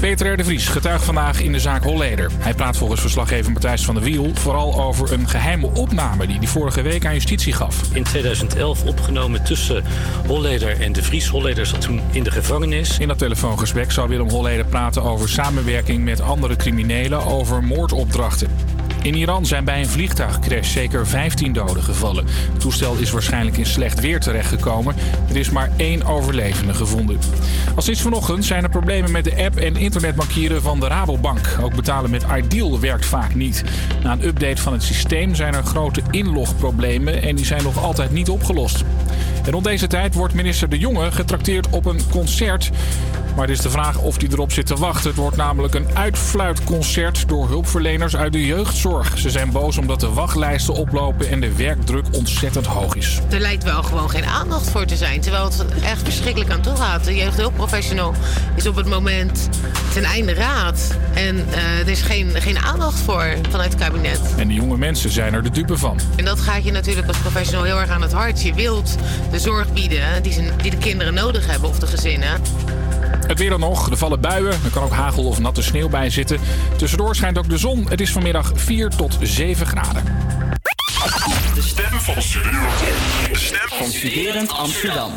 Peter R. de Vries getuigt vandaag in de zaak Holleder. Hij praat volgens verslaggever Matthijs van der Wiel vooral over een geheime opname die hij vorige week aan justitie gaf. In 2011 opgenomen tussen Holleder en de Vries. Holleder zat toen in de gevangenis. In dat telefoongesprek zou Willem Holleder praten over samenwerking met andere criminelen over moordopdrachten. In Iran zijn bij een vliegtuigcrash zeker 15 doden gevallen. Het toestel is waarschijnlijk in slecht weer terechtgekomen. Er is maar één overlevende gevonden. Al sinds vanochtend zijn er problemen met de app en internetbankieren van de Rabobank. Ook betalen met Ideal werkt vaak niet. Na een update van het systeem zijn er grote inlogproblemen en die zijn nog altijd niet opgelost. En rond deze tijd wordt minister De Jonge getrakteerd op een concert. Maar het is de vraag of hij erop zit te wachten. Het wordt namelijk een uitfluitconcert door hulpverleners uit de jeugdzorg. Ze zijn boos omdat de wachtlijsten oplopen en de werkdruk ontzettend hoog is. Er lijkt wel gewoon geen aandacht voor te zijn. Terwijl het echt verschrikkelijk aan toe gaat. De jeugdhulpprofessional is op het moment ten einde raad. En eh, er is geen, geen aandacht voor vanuit het kabinet. En de jonge mensen zijn er de dupe van. En dat gaat je natuurlijk als professional heel erg aan het hart. Je wilt de zorg bieden die, ze, die de kinderen nodig hebben of de gezinnen. Het weer dan nog. Er vallen buien. Er kan ook hagel of natte sneeuw bij zitten. Tussendoor schijnt ook de zon. Het is vanmiddag 4 tot 7 graden. De stem van Studerend. De stem Van Studerend Amsterdam.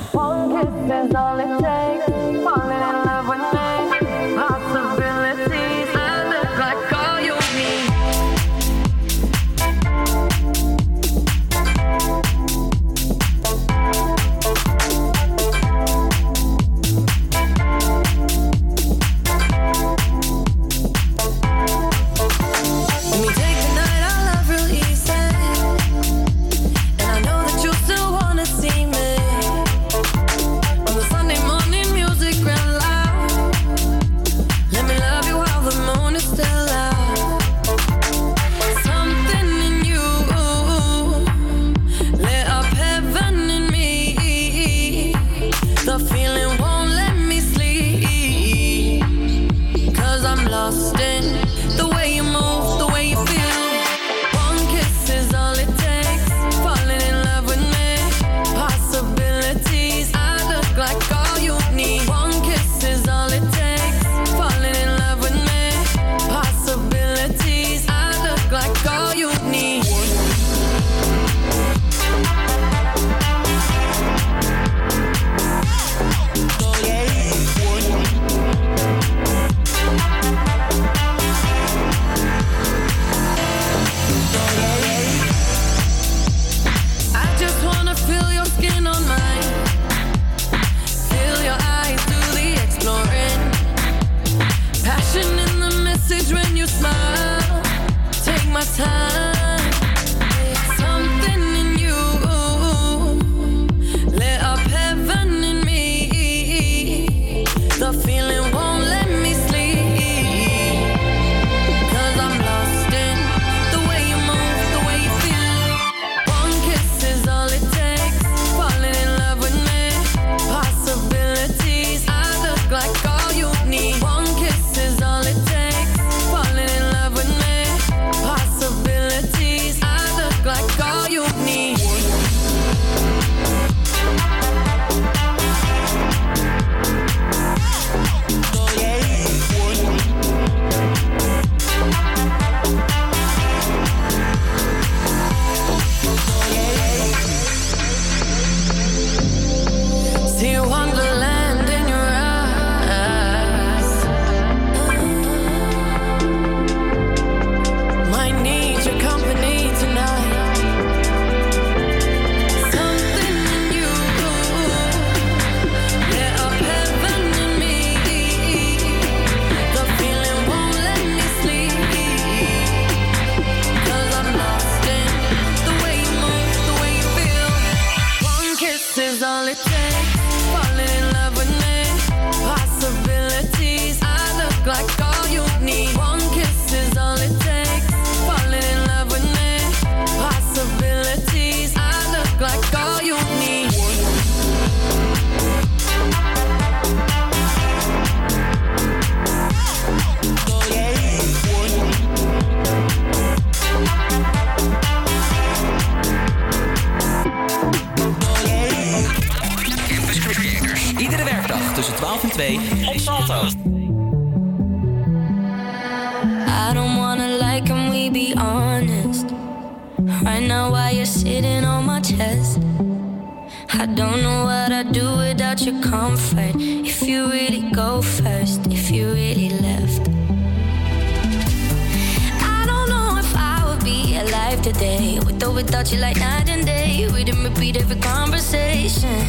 Day. Repeat every conversation.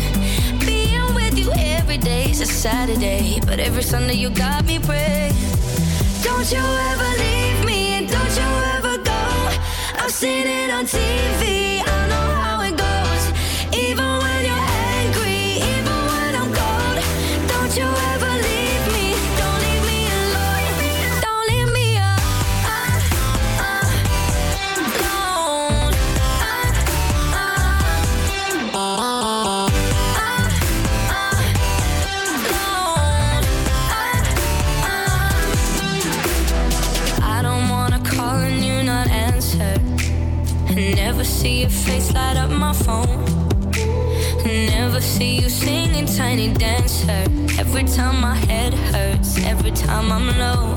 Being with you every day is a Saturday, but every Sunday you got me praying. Don't you ever leave me and don't you ever go. I've seen it on TV. I face light up my phone. Never see you singing tiny dancer. Every time my head hurts, every time I'm low.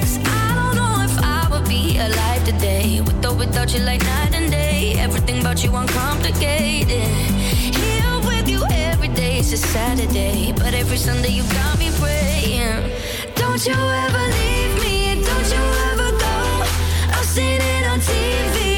'Cause I don't know if I would be alive today. With or without you, like night and day. Everything about you uncomplicated. Here with you every day is a Saturday. But every Sunday you got me praying. Don't you ever leave me, don't you ever go. I've seen it on TV.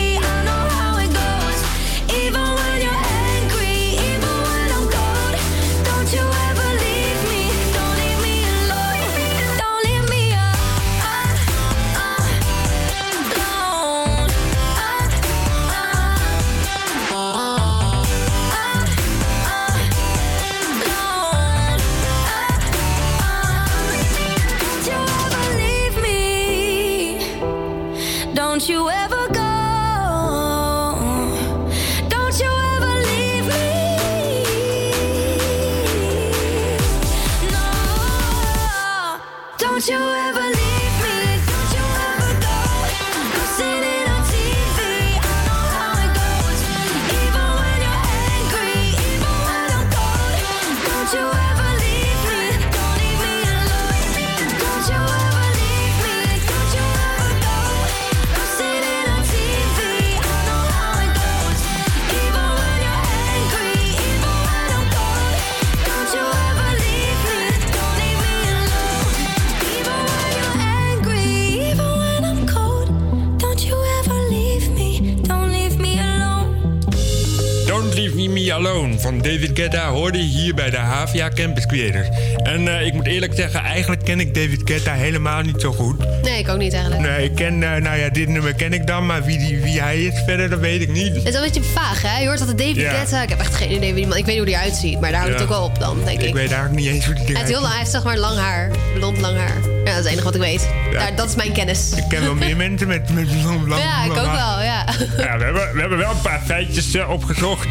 David Guetta hoorde je hier bij de HVA Campus Creators. En eh, ik moet eerlijk zeggen, eigenlijk ken ik David Guetta helemaal niet zo goed. Nee, ik ook niet eigenlijk. Nee, ik ken, eh, nou ja, dit nummer ken ik dan, maar wie, die, wie hij is verder, dat weet ik niet. Het is wel een beetje vaag, hè? Je hoort dat het David Ja. Guetta... Ik heb echt geen idee wie die man... Ik weet niet hoe die eruit ziet, maar daar houdt het Ja. ook wel op dan, denk ik. Ik weet eigenlijk niet eens hoe die Hij eruit heeft, heel lang, hij heeft zeg maar lang haar. Blond lang haar. Ja, dat is het enige wat ik weet. Daar, dat is mijn kennis. Ik ken wel meer <laughs> mensen met, met lang, lang ja, ik ook haar. wel, ja. Ja, we hebben, we hebben wel een paar feitjes eh, opgezocht.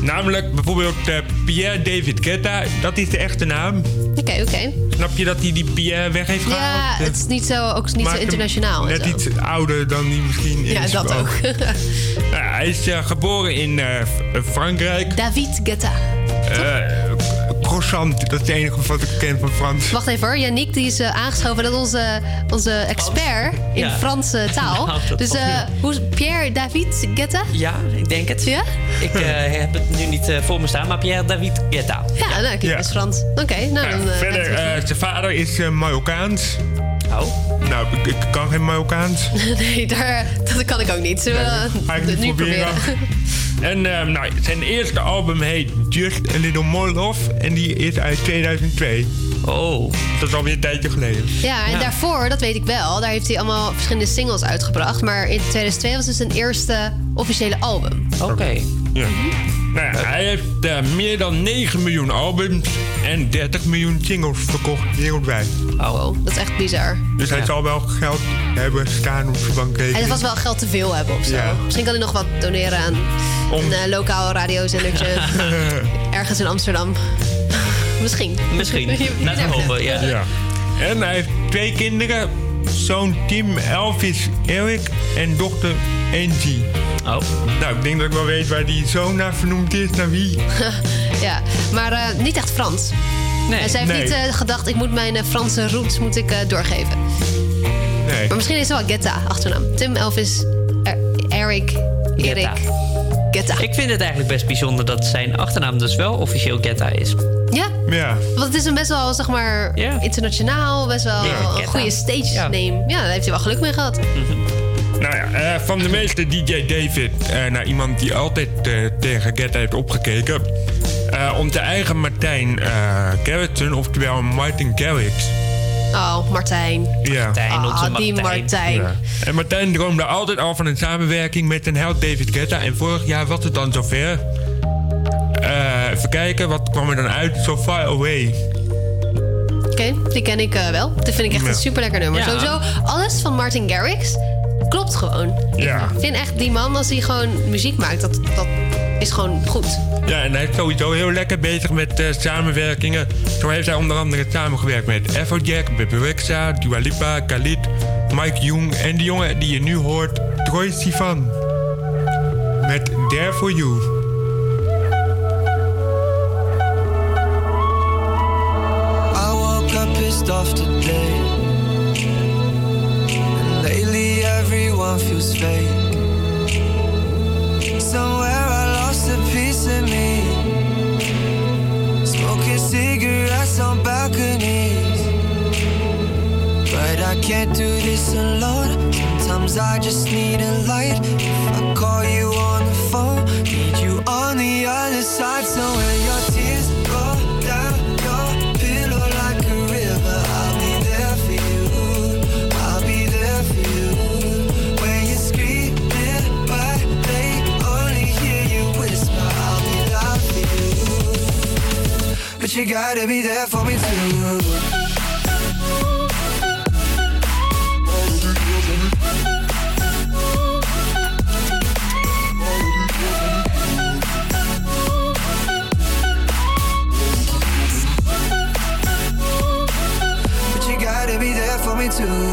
Namelijk bijvoorbeeld eh, Pierre David Guetta, dat is de echte naam. Oké, oké. Snap je dat hij die Pierre weg heeft Ja, gehaald? het is niet zo, ook niet zo internationaal. Net zo. iets ouder dan die misschien Ja, is. dat ook. <laughs> <laughs> Ja, hij is eh, geboren in eh, Frankrijk. David Guetta. Croissant, dat is het enige wat ik ken van Frans. Wacht even hoor, Yannick die is eh, aangeschoven. Dat is onze, onze expert in Ja. Franse <laughs> taal. Nou, dus eh, hoe is Pierre David Guetta? Ja, ik denk het. Ja? Ik eh, <laughs> heb het nu niet voor me staan, maar Pierre David Guetta. Ja, nou, klinkt Ja. best Frans. Oké, nou dan... eh, Verder, eh, zijn vader is Marokkaans. Oh. Nou, ik, ik kan geen Marokkaans. <laughs> nee, daar, dat kan ik ook niet. Zullen we ik het niet nu proberen. En eh, nou, zijn eerste album heet Just a Little More Love. En die is uit 2002. Oh. Dat is alweer een tijdje geleden. Ja, en daarvoor, dat weet ik wel, daar heeft hij allemaal verschillende singles uitgebracht. Maar in 2002 was dus zijn eerste officiële album. Oké. Ja. Nou ja, hij heeft eh, meer dan 9 miljoen albums en 30 miljoen singles verkocht wereldwijd. Oh, dat is echt bizar. Dus hij Ja. zal wel geld hebben staan op zijn bankrekening. Hij was wel geld te veel hebben of zo. Ja. Misschien kan hij nog wat doneren aan een eh, lokaal radiozendertje <laughs> ergens in Amsterdam. <laughs> Misschien. Misschien. Laten we hopen, know. ja. En hij heeft twee kinderen. Zoon Tim Elvis Eric en dochter Angie. Oh. Nou, ik denk dat ik wel weet waar die zoon naar vernoemd is. Naar wie? <laughs> ja, maar eh, niet echt Frans. Nee. Zij heeft Nee. niet eh, gedacht, ik moet mijn eh, Franse roots moet ik, eh, doorgeven. Nee. Maar misschien is het wel Getta, achternaam. Tim Elvis Er- Eric Erik Getta. Ik vind het eigenlijk best bijzonder dat zijn achternaam dus wel officieel Getta is. Ja, Ja. want het is een best wel, zeg maar, internationaal, best wel Ja, een Getta. goede stage name. Ja, daar heeft hij wel geluk mee gehad. <laughs> Nou ja, eh, van de meeste DJ David eh, naar iemand die altijd eh, tegen Get heeft opgekeken. Eh, onze eigen Martijn eh Gerritsen, oftewel Martin Garrix. Oh, Martijn. Ja. Ah, die Martijn. Ja. En Martijn droomde altijd al van een samenwerking met een held David Guetta. En vorig jaar was het dan zover. Eh even kijken, wat kwam er dan uit? So Far Away. Oké, die ken ik eh, wel. Dat vind ik echt Ja. een super lekker nummer. Ja. Sowieso, alles van Martin Garrix klopt gewoon. Ja. Ik vind echt die man, als hij gewoon muziek maakt, dat, dat is gewoon goed. Ja, en hij is sowieso heel lekker bezig met eh, samenwerkingen. Zo heeft hij onder andere samengewerkt met Afrojack, Rexha, Dua Lipa, Khalid, Mike Jung en de jongen die je nu hoort, Troy Sivan. Met There For You. Pissed off today. Lately everyone feels fake. Somewhere on balconies. But I can't do this alone. Sometimes I just need a light. If I call you on the phone, need you on the other side. So when your But you gotta be there for me too. But you gotta be there for me too.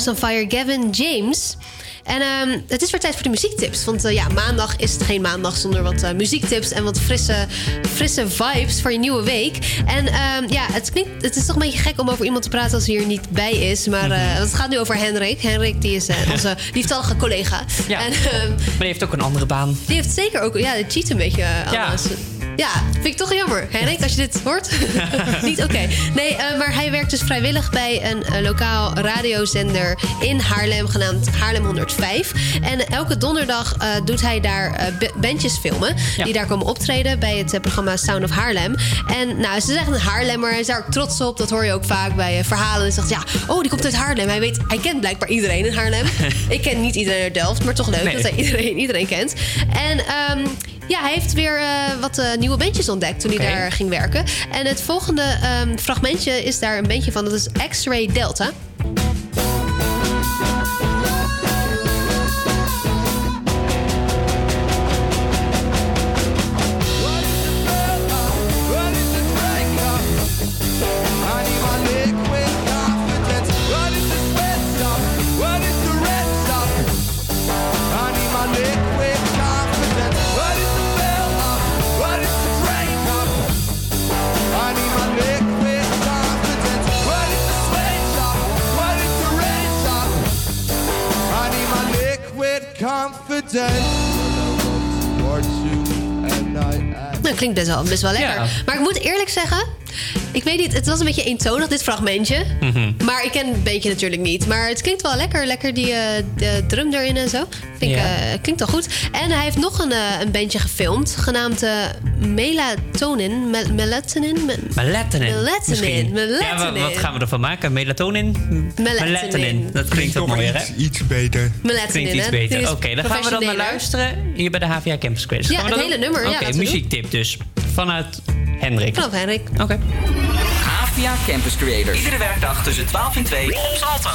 Hearts on Fire, Gavin James. En ehm, het is weer tijd voor de muziektips. Want eh, ja, maandag is het geen maandag zonder wat eh, muziektips en wat frisse, frisse vibes voor je nieuwe week. En ehm, ja, het, klinkt, het is toch een beetje gek om over iemand te praten als hij er niet bij is. Maar eh, het gaat nu over Henrik. Henrik die is <laughs> onze lieftallige collega. Ja. En, ehm, Maar die heeft ook een andere baan. die heeft zeker ook, ja, cheat een beetje Ja. Ja, vind ik toch jammer. Henrik, als je dit hoort. <laughs> Niet oké. Nee, eh, maar hij werkt dus vrijwillig bij een eh, lokaal radiozender in Haarlem, genaamd Haarlem 105. En elke donderdag eh, doet hij daar bandjes filmen. Die daar komen optreden bij het programma Sound of Haarlem. En nou, ze zeggen een Haarlemmer. Hij is daar ook trots op. Dat hoor je ook vaak bij verhalen. Hij zegt, ja, oh, die komt uit Haarlem. Hij, weet, hij kent blijkbaar iedereen in Haarlem. <laughs> ik ken niet iedereen uit Delft, maar toch leuk Nee. dat hij iedereen, iedereen kent. En ehm, ja, hij heeft weer eh, wat eh, nieuwe bandjes ontdekt toen hij daar ging werken. En het volgende ehm, fragmentje is daar een bandje van. Dat is X-Ray Delta. Klinkt best wel, best wel lekker. Ja. Maar ik moet eerlijk zeggen, Ik weet niet, het was een beetje eentonig, dit fragmentje. Mhm. Maar ik ken het beetje natuurlijk niet. Maar het klinkt wel lekker. Lekker die eh, de drum erin en zo. Vind ik, Ja. eh, klinkt wel goed. En hij heeft nog een, eh, een bandje gefilmd. Genaamd Melatonin. Me- melatonin? Me- Melatonin. Melatonin. Ja, Melatonin. wat, gaan we ervan maken? Melatonin? Melatonin. Dat klinkt wat mooier, hè? Iets beter. Melatonin, Klinkt iets beter. Oké, dan gaan we dan naar luisteren hier bij de HVA Campus Quiz. Ja, Gaan we het hele doen? nummer, ja, Oké, muziektip dus. Vanuit Hendrik. Vanaf Henrik. Oké. Havia Campus Creators. Iedere werkdag tussen 12 en 2 op Salto.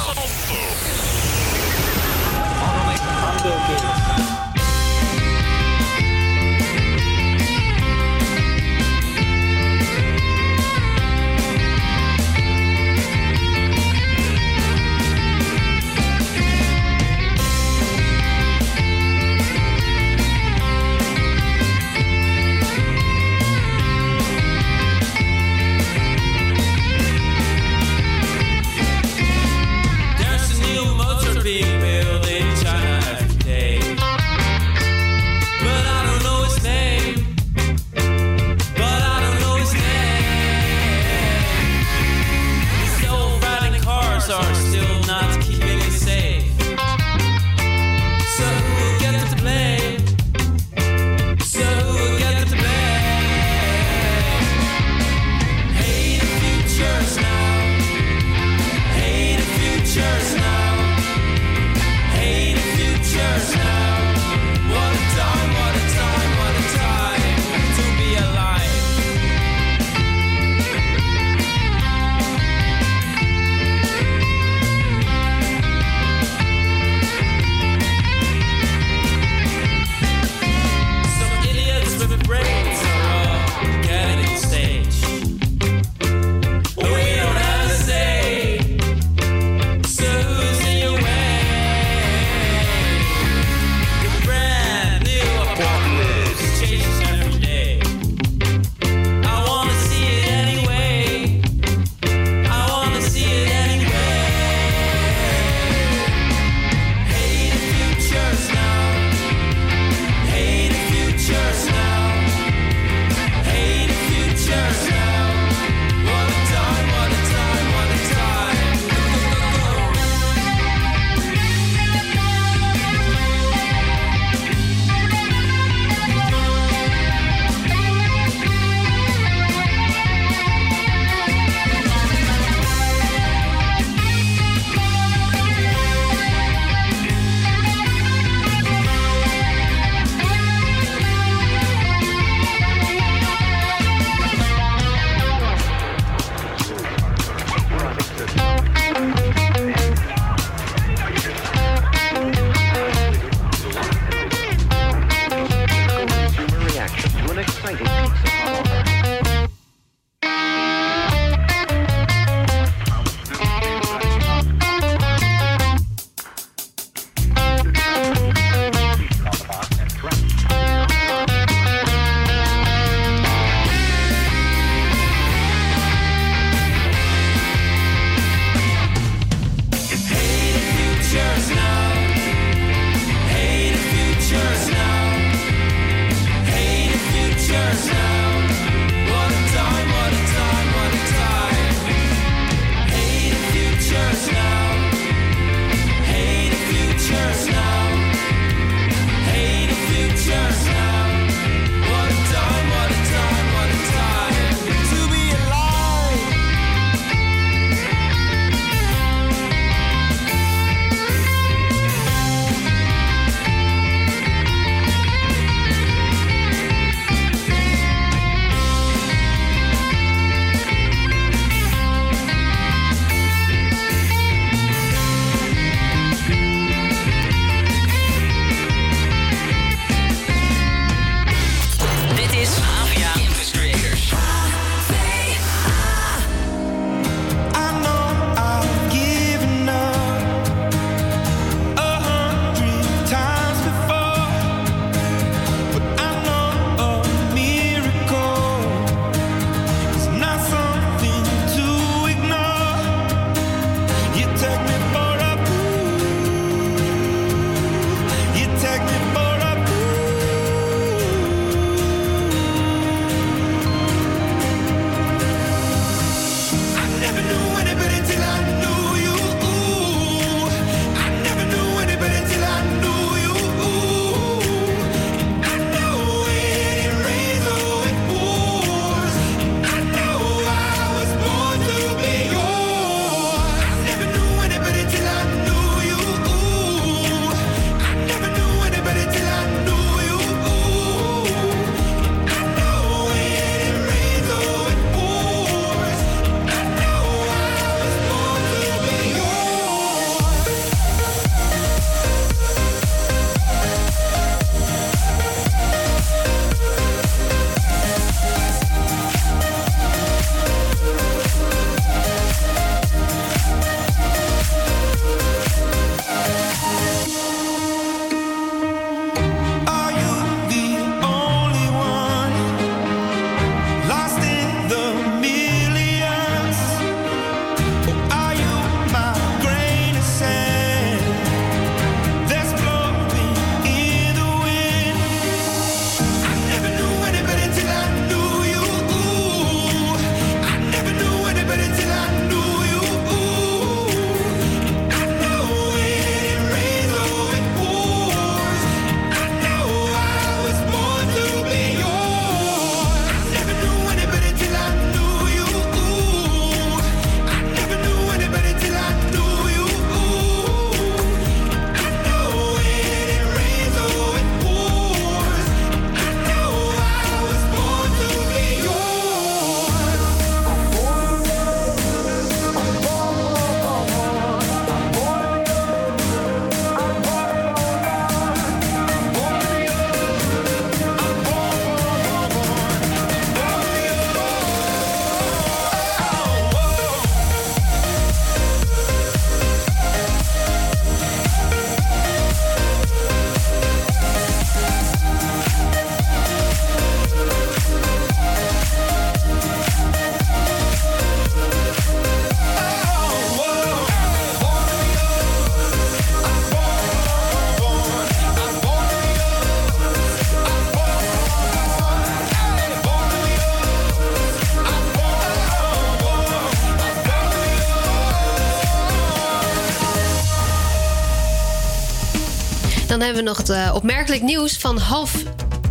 Dan hebben we nog het eh, opmerkelijk nieuws van half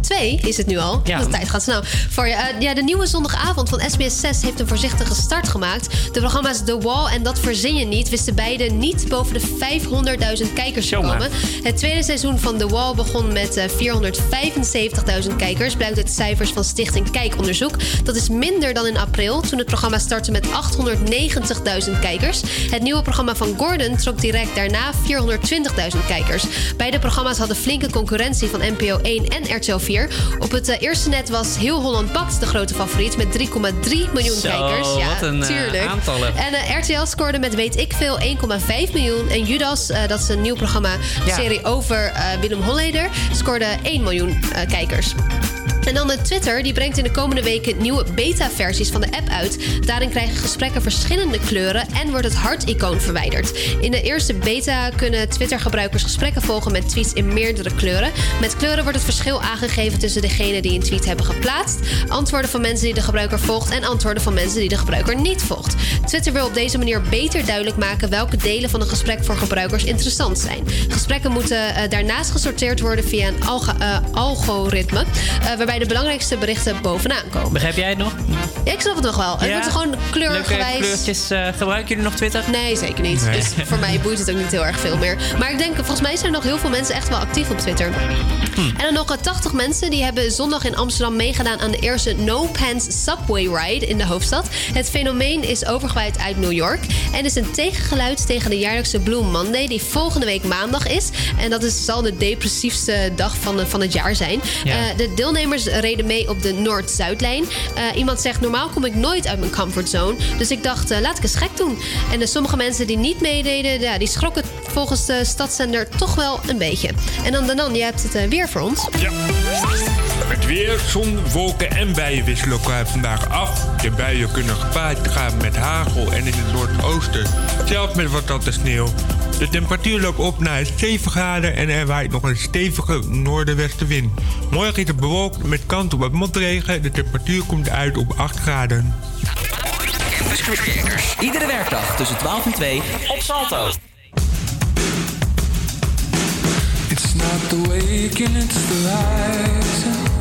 twee is het nu al. Ja. De tijd gaat snel. Voor je, eh, ja, de nieuwe zondagavond van SBS 6 heeft een voorzichtige start gemaakt. De programma's The Wall en Dat Verzin Je Niet wisten beide niet boven de 500.000 kijkers te komen. Het tweede seizoen van The Wall begon met eh, 475.000 kijkers, blijkt uit cijfers van Stichting Kijkonderzoek. Dat is minder dan in april, toen het programma startte met 890.000 kijkers. Het nieuwe programma van Gordon trok direct daarna 420.000 kijkers. Beide programma's hadden flinke concurrentie van NPO 1 en RTL 4. Op het eh, eerste net was Heel Holland Bakt de grote favoriet met 3,3 miljoen Zo, kijkers. wat een, eh, tuurlijk. aantallen. En eh, RTL scoorde met weet ik veel 1,5 miljoen. En Judas, eh, dat is een nieuw programma, Ja. serie over eh, Willem Holleder, scoorde 1 miljoen kijkers. En dan de Twitter, die brengt in de komende weken nieuwe beta-versies van de app uit. Daarin krijgen gesprekken verschillende kleuren en wordt het hart-icoon verwijderd. In de eerste beta kunnen Twitter-gebruikers gesprekken volgen met tweets in meerdere kleuren. Met kleuren wordt het verschil aangegeven tussen degenen die een tweet hebben geplaatst, antwoorden van mensen die de gebruiker volgt en antwoorden van mensen die de gebruiker niet volgt. Twitter wil op deze manier beter duidelijk maken welke delen van een gesprek voor gebruikers interessant zijn. Gesprekken moeten eh, daarnaast gesorteerd worden via een eh, algoritme, eh, waarbij de belangrijkste berichten bovenaan komen. Begrijp jij het nog? Ja, ik snap het nog wel. Het Ja? wordt gewoon kleurgewijs. kleurtjes. eh, gebruiken jullie nog Twitter? Nee, zeker niet. Nee. Dus voor mij boeit het ook niet heel erg veel meer. Maar ik denk, volgens mij zijn er nog heel veel mensen echt wel actief op Twitter. Hm. En dan nog eh, 80 mensen die hebben zondag in Amsterdam meegedaan aan de eerste No Pants Subway Ride in de hoofdstad. Het fenomeen is overgewaaid uit New York en is een tegengeluid tegen de jaarlijkse Blue Monday die volgende week maandag is. En dat is, zal de depressiefste dag van, de- van het jaar zijn. Ja. Eh, de deelnemers reden mee op de Noord-Zuidlijn. Eh, iemand zegt, normaal kom ik nooit uit mijn comfortzone. Dus ik dacht, eh, laat ik eens gek doen. En de sommige mensen die niet meededen, ja, die schrokken volgens de stadszender toch wel een beetje. En dan Danan, jij hebt het weer voor ons. Ja. Het weer, zon, wolken en bijen wisselen vandaag af. De buien kunnen gepaard gaan met hagel en in het noordoosten zelfs met wat natte sneeuw. De temperatuur loopt op naar 7 graden en er waait nog een stevige noordenwestenwind. Morgen is het bewolkt met kans op wat motregen. De temperatuur komt uit op 8 graden. Campus Creators. Iedere werkdag tussen 12 en 2 op Salto. It's not the waking, it's the rising.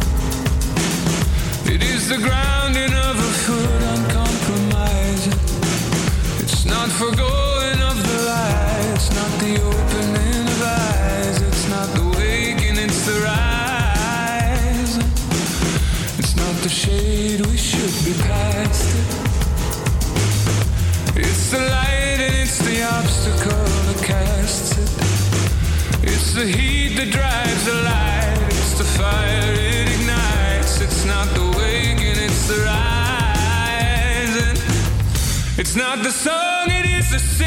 It is the grounding of a foot uncompromising. It's not of It's not the waking, it's the rising.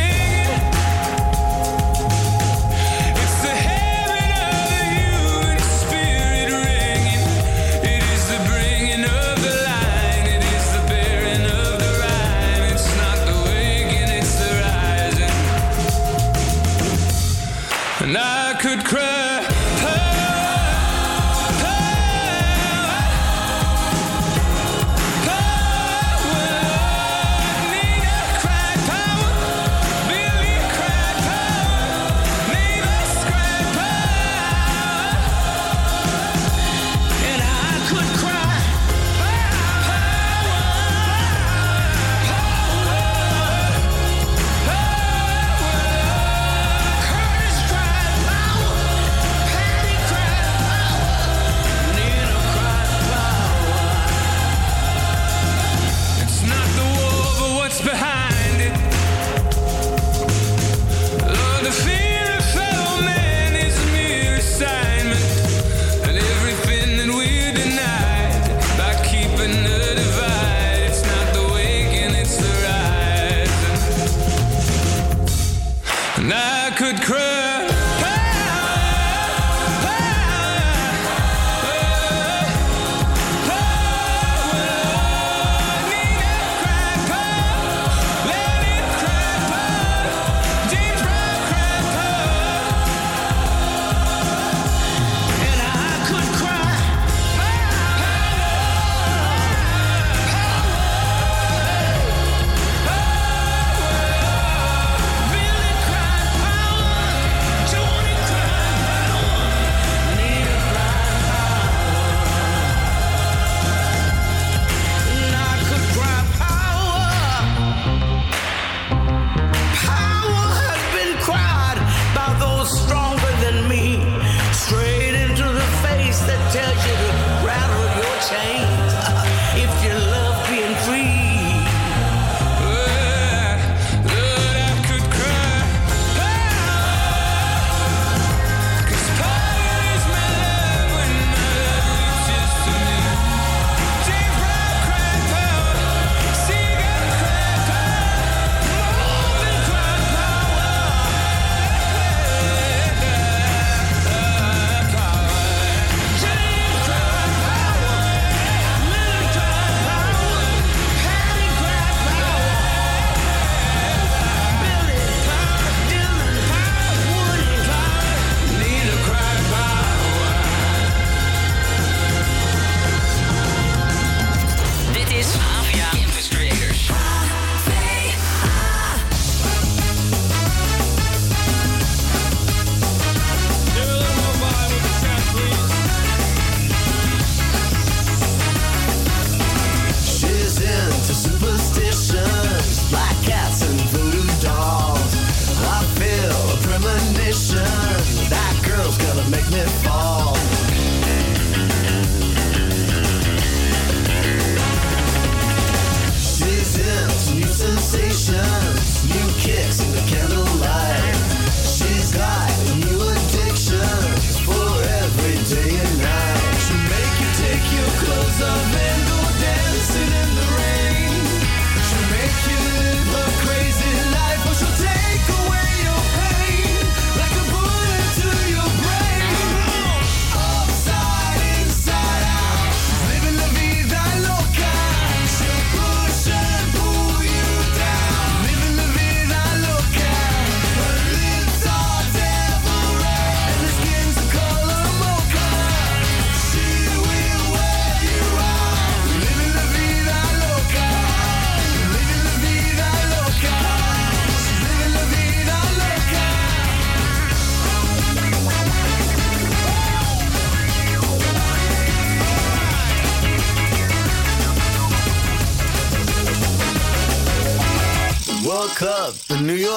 And I could cry.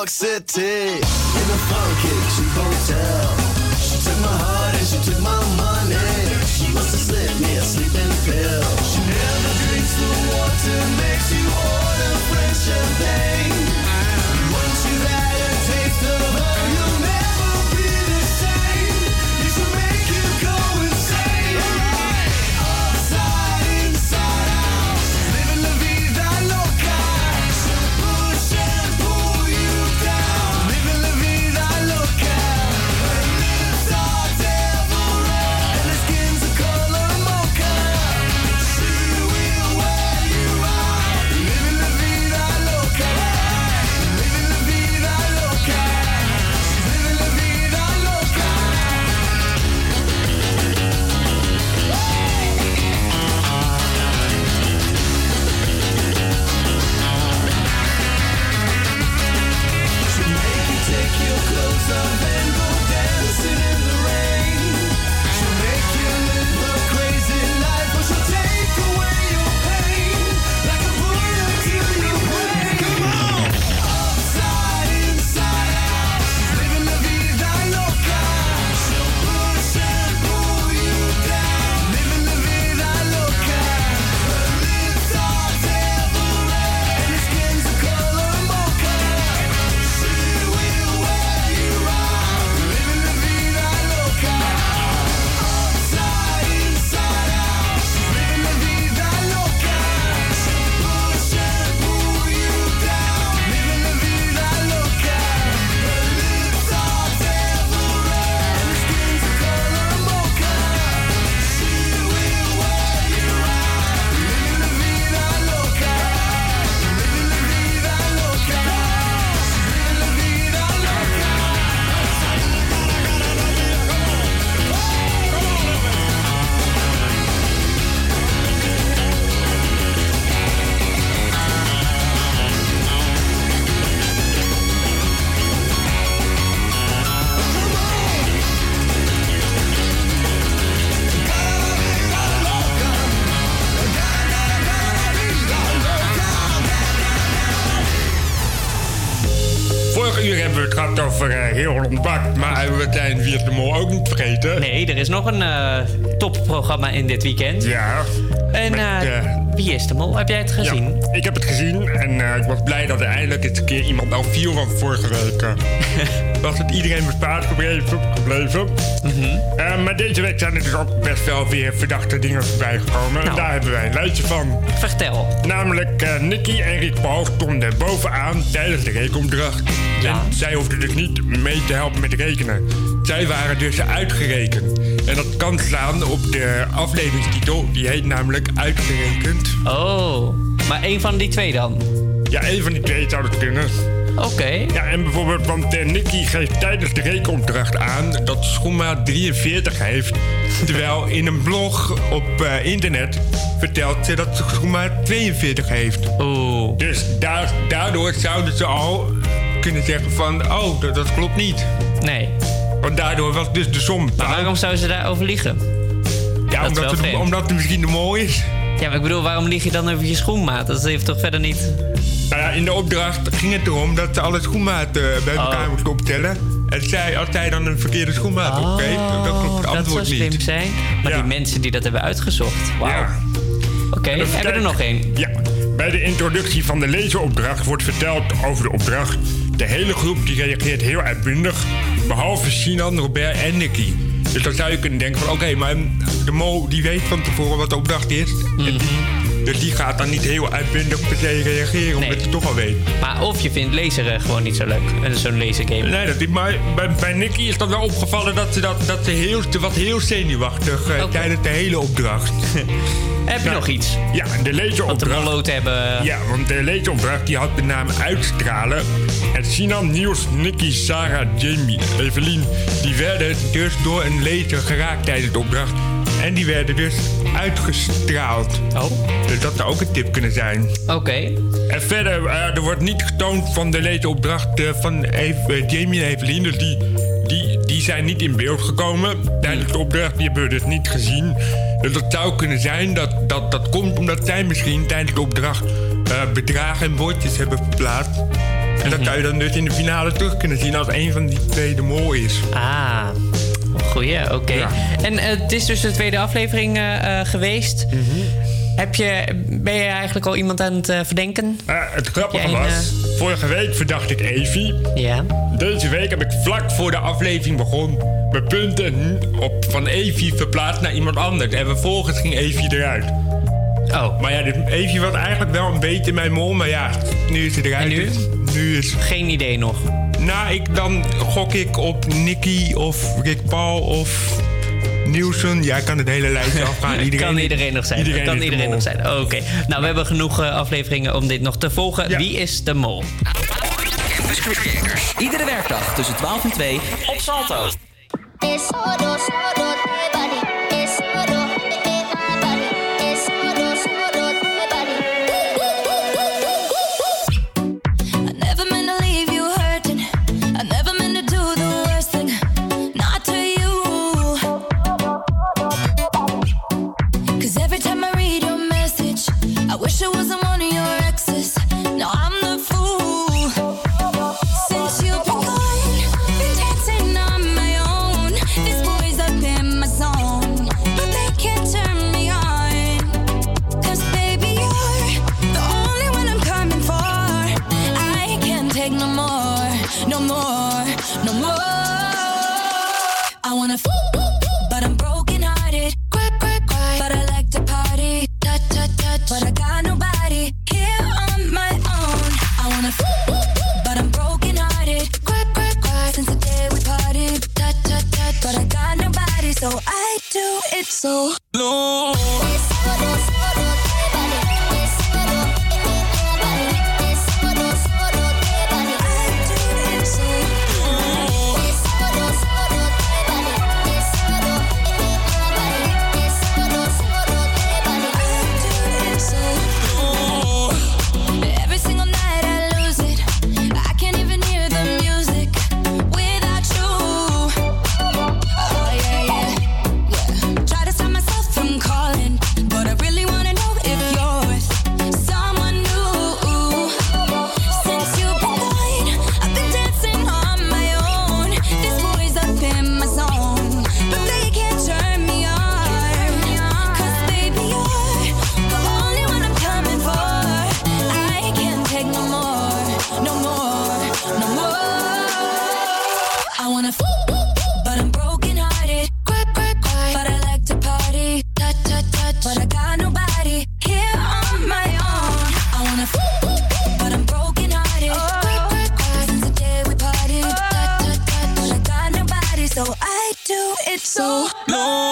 York City is nog een eh, topprogramma in dit weekend. Ja. En eh, wie is de mol? Heb jij het gezien? Ja, ik heb het gezien en eh, ik was blij dat er eindelijk eens een keer iemand al viel van vorige week. eh. <laughs> was het iedereen bespaard gebleven. gebleven. Eh, maar deze week zijn er dus ook best wel weer verdachte dingen voorbij gekomen. En daar hebben wij een lijstje van. Vertel. Namelijk eh Nicky en Rick Paul stonden bovenaan tijdens de rekenopdracht. En zij hoefden dus niet mee te helpen met rekenen. Zij waren dus uitgerekend. En dat kan slaan op de afleveringstitel. Die heet namelijk Uitgerekend. Oh, maar één van die twee dan? Ja, één van die twee zou het kunnen. Oké. Ja, en bijvoorbeeld, want eh, Nicky geeft tijdens de rekenopdracht aan dat ze schoenmaat 43 heeft. <laughs> Terwijl in een blog op eh, internet vertelt ze dat ze schoenmaat 42 heeft. Oeh. Dus daar, daardoor zouden ze al kunnen zeggen van, oh, dat, dat klopt niet. Nee. Want daardoor was dus de som. Maar waarom zouden ze daarover liegen? Ja, Dat omdat het, omdat het misschien de mooi is. Ja, maar ik bedoel, waarom lieg je dan over je schoenmaat? Dat heeft toch verder niet... Nou ja, in de opdracht ging het erom dat ze alle schoenmaten eh, bij elkaar moesten optellen. En zij, als zij dan een verkeerde schoenmaat opgeeft, dan klopt het Oh, dat antwoord zou niet. slim zijn. Maar die mensen die dat hebben uitgezocht. Wauw. Oké, hebben we er nog één? Ja. Bij de introductie van de lezeropdracht wordt verteld over de opdracht de hele groep die reageert heel uitbundig. Behalve Sinan, Robert en Nicky. Dus dan zou je kunnen denken van oké, maar de mol die weet van tevoren wat de opdracht is. Die- dus die gaat dan niet heel uitbundig per se reageren, omdat hij toch al weet. Maar of je vindt laseren gewoon niet zo leuk. En Zo'n lasergame. Nee, dat, maar bij, bij Nicky is dat wel opgevallen dat ze, dat, dat ze heel, wat heel zenuwachtig eh, tijdens de hele opdracht. <laughs> Heb je nog iets? Ja, de laseropdracht. Want de hebben... Ja, want de laseropdracht die had de naam Uitstralen. En Sinan, Niels, Nicky, Sarah, Jamie, Evelien... die werden dus door een laser geraakt tijdens de opdracht. En die werden dus uitgestraald. Oh. Dus dat zou ook een tip kunnen zijn. Oké. En verder, eh, er wordt niet getoond van de laseropdracht eh, van Eve- eh, Jamie en Evelien. Dus die, die, die zijn niet in beeld gekomen tijdens de opdracht. Die hebben we dus niet gezien. Dus dat zou kunnen zijn dat dat, dat komt omdat zij misschien tijdens de opdracht bedragen en bordjes hebben verplaatst. En dat zou je dan dus in de finale terug kunnen zien als een van die twee de mol is. Ah, goeie, oké. En eh, het is dus de tweede aflevering eh, eh, geweest. Mhm. Heb je, ben je eigenlijk al iemand aan het verdenken? Het grappige een, was, vorige week verdacht ik Evie. Ja. Deze week heb ik vlak voor de aflevering begon mijn punten op, van Evie verplaatst naar iemand anders. En vervolgens ging Evie eruit. Oh. Maar ja, dit, Evie was eigenlijk wel een beetje mijn mol, maar ja, nu is ze eruit. En nu? dus nu is... Geen idee nog. Nou, ik, dan gok ik op Nicky of Rick Paul of Nielsen. Ja, ik kan het hele lijstje <laughs> afgaan. Iedereen, kan iedereen nog zijn. Iedereen kan iedereen nog zijn. Oké. Nou, we hebben genoeg eh, afleveringen om dit nog te volgen. Wie is de mol? Campus Creators. Iedere werkdag tussen 12 en 2 op Salto. So low.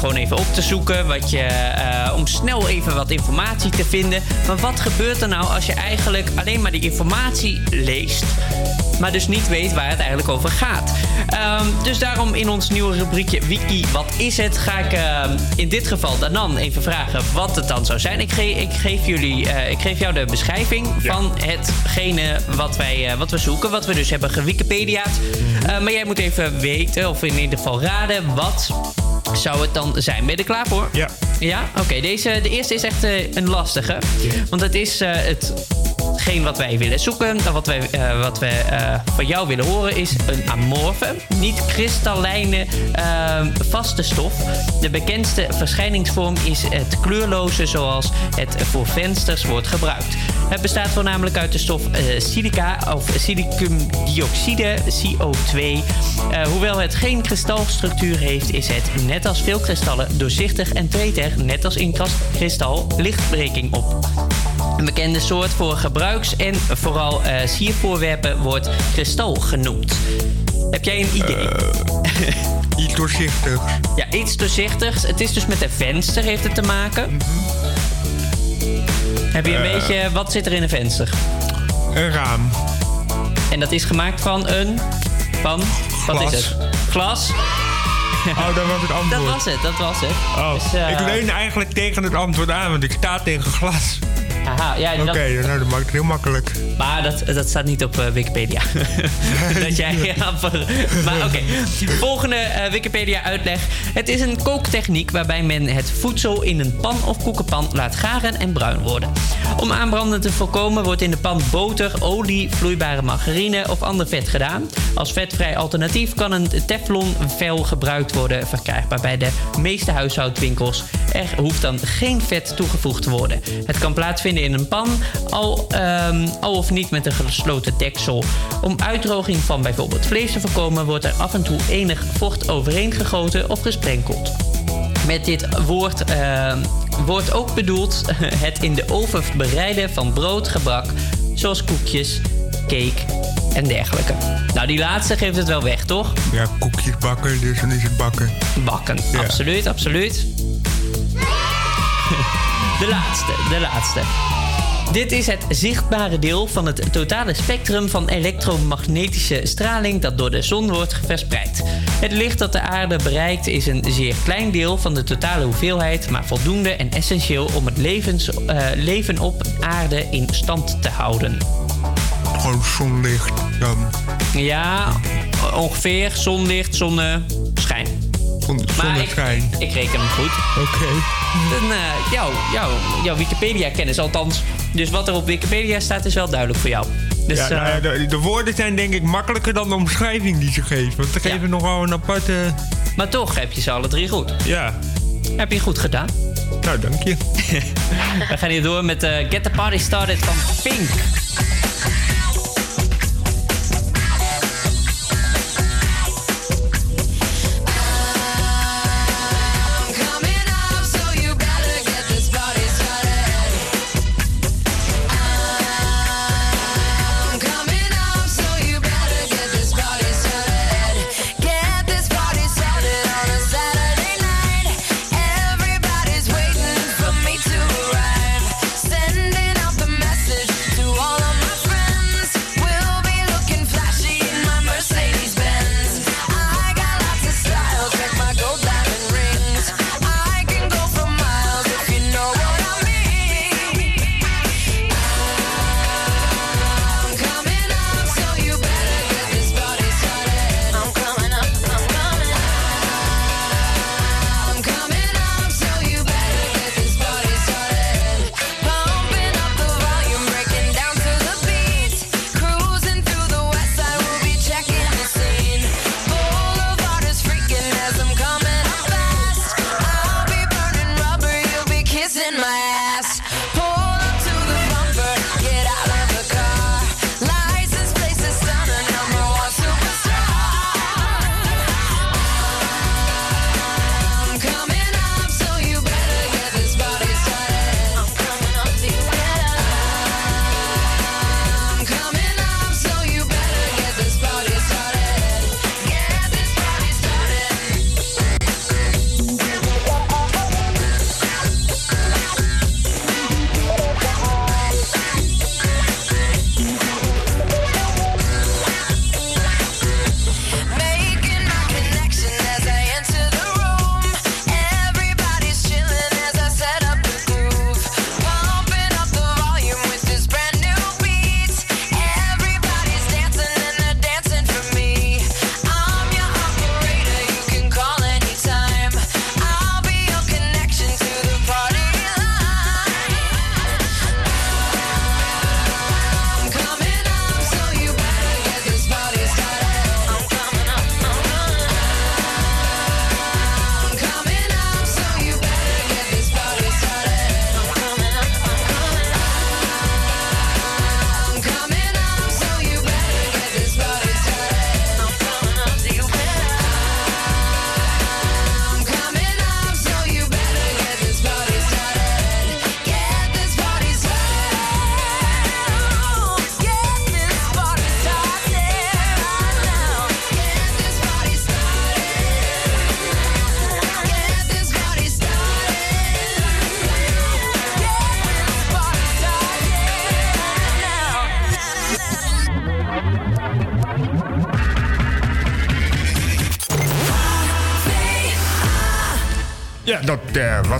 Gewoon even op te zoeken. Wat je, eh, om snel even wat informatie te vinden. Maar wat gebeurt er nou als je eigenlijk alleen maar die informatie leest. Maar dus niet weet waar het eigenlijk over gaat. Ehm, dus daarom in ons nieuwe rubriekje Wiki, wat is het? Ga ik ehm, in dit geval Danan even vragen wat het dan zou zijn. Ik, ge- ik, geef, jullie, eh, ik geef jou de beschrijving van hetgene wat, wij, eh, wat we zoeken. Wat we dus hebben gewikipediaat. Eh, maar jij moet even weten, of in ieder geval raden, wat zou het dan zijn. Ben je er klaar voor? Ja. Ja? Oké, deze, de eerste is echt eh, een lastige. Want het is eh, hetgeen wat wij willen zoeken. En wat wij, eh, wat we van jou willen horen is een amorfe, niet kristallijne, eh, vaste stof. De bekendste verschijningsvorm is het kleurloze zoals het voor vensters wordt gebruikt. Het bestaat voornamelijk uit de stof eh, silica of silicumdioxide, CO2. Eh, hoewel het geen kristalstructuur heeft, is het net als veel kristallen doorzichtig en treedt er, net als in kristal, lichtbreking op. Een bekende soort voor gebruiks- en vooral eh, siervoorwerpen wordt kristal genoemd. Heb jij een idee? iets doorzichtigs. Ja, iets doorzichtigs. Het is dus met een venster heeft het te maken. Heb je een Eh. beetje... Wat zit er in een venster? Een raam. En dat is gemaakt van een... Van? Wat Glas. is het? Glas? Oh, dat was het <laughs> antwoord. Dat was het, dat was het. Oh, Dus, eh, ik leun eigenlijk tegen het antwoord aan, want ik sta tegen glas. Haha, ja, Oké, dat- nou dat maakt het heel makkelijk. Maar dat, dat staat niet op eh, Wikipedia. <laughs> dat jij <laughs> Maar oké. Volgende eh, Wikipedia-uitleg. Het is een kooktechniek waarbij men het voedsel in een pan of koekenpan laat garen en bruin worden. Om aanbranden te voorkomen wordt in de pan boter, olie, vloeibare margarine of ander vet gedaan. Als vetvrij alternatief kan een teflonvel gebruikt worden, verkrijgbaar bij de meeste huishoudwinkels. Er hoeft dan geen vet toegevoegd te worden. Het kan plaatsvinden in een pan, al, ehm, al of niet met een gesloten deksel. Om uitdroging van bijvoorbeeld vlees te voorkomen, wordt er af en toe enig vocht overheen gegoten of gesprenkeld. Met dit woord ehm, wordt ook bedoeld <laughs> het in de oven bereiden van brood, gebak, zoals koekjes, cake en dergelijke. Nou, die laatste geeft het wel weg, toch? Ja, koekjes bakken, dus dan is het bakken. Bakken, absoluut, absoluut. <laughs> De laatste, de laatste. Dit is het zichtbare deel van het totale spectrum van elektromagnetische straling dat door de zon wordt verspreid. Het licht dat de aarde bereikt is een zeer klein deel van de totale hoeveelheid, maar voldoende en essentieel om het levens, eh, leven op aarde in stand te houden. Gewoon zonlicht dan. Ja, ongeveer zonlicht, zonneschijn. Zonneschijn. Ik reken hem goed. Oké. Dan, eh, jouw, jouw Wikipedia-kennis althans. Dus wat er op Wikipedia staat is wel duidelijk voor jou. Dus, ja, nou eh, ja, de, de woorden zijn denk ik makkelijker dan de omschrijving die ze geven. Want ze geven nogal een aparte... Maar toch heb je ze alle drie goed. Ja. Heb je goed gedaan. Nou, dank je. <laughs> We gaan hier door met eh, Get the Party Started van Pink.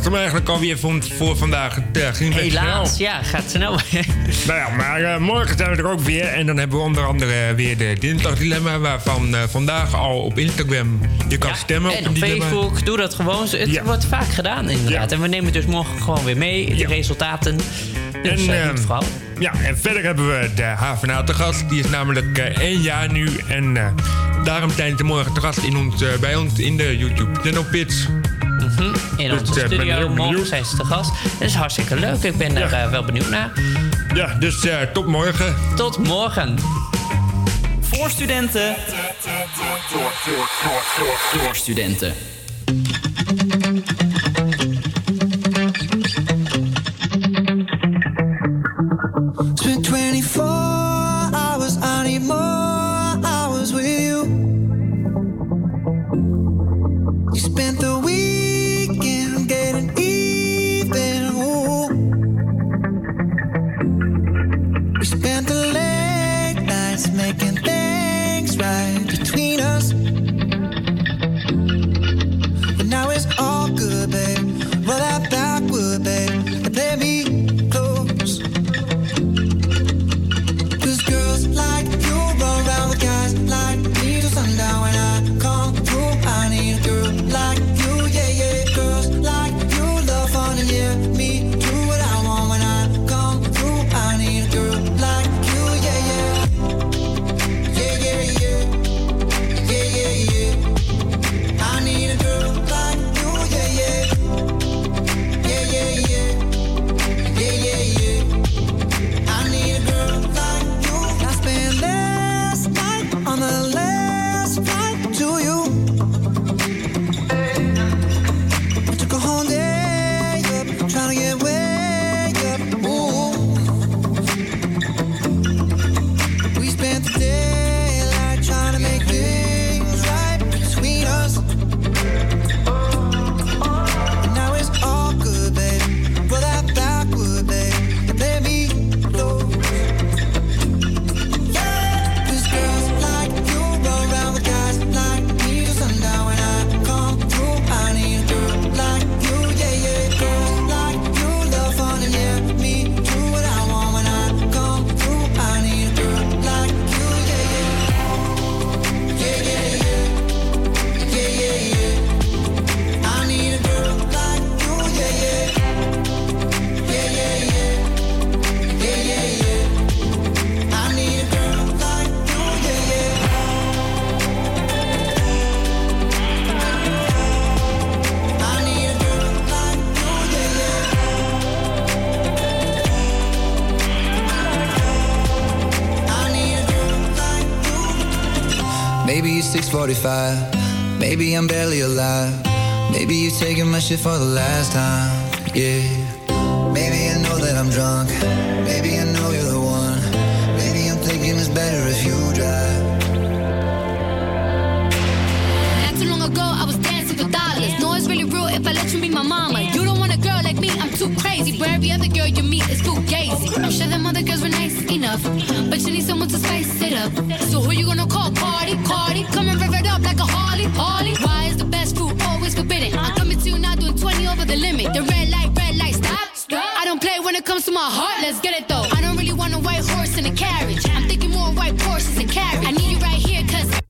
Eh, was hem eigenlijk alweer voor, voor vandaag. Het eh, ging Helaas, snel. ja, gaat snel. <laughs> Nou ja, maar eh, morgen zijn we er ook weer. En dan hebben we onder andere weer de dinsdagdilemma... waarvan eh, vandaag al op Instagram je kan stemmen En op. Facebook, doe dat gewoon. Het Ja. wordt vaak gedaan inderdaad. En we nemen dus morgen gewoon weer mee, de resultaten. Dus En, eh, niet vooral. Ja, en verder hebben we de HVA te gast. Die is namelijk eh, één jaar nu. En eh, daarom zijn ze morgen te gast in ons, eh, bij ons in de YouTube Channel Mhm. In Dus, onze eh, ben studio heel morgen benieuwd. zijn ze te gast. Dat is hartstikke leuk. Ik ben er eh, wel benieuwd naar. Ja, dus eh, tot morgen. Tot morgen. Voor studenten. Door studenten. 45 Maybe I'm barely alive. Maybe you're taking my shit for the last time, yeah.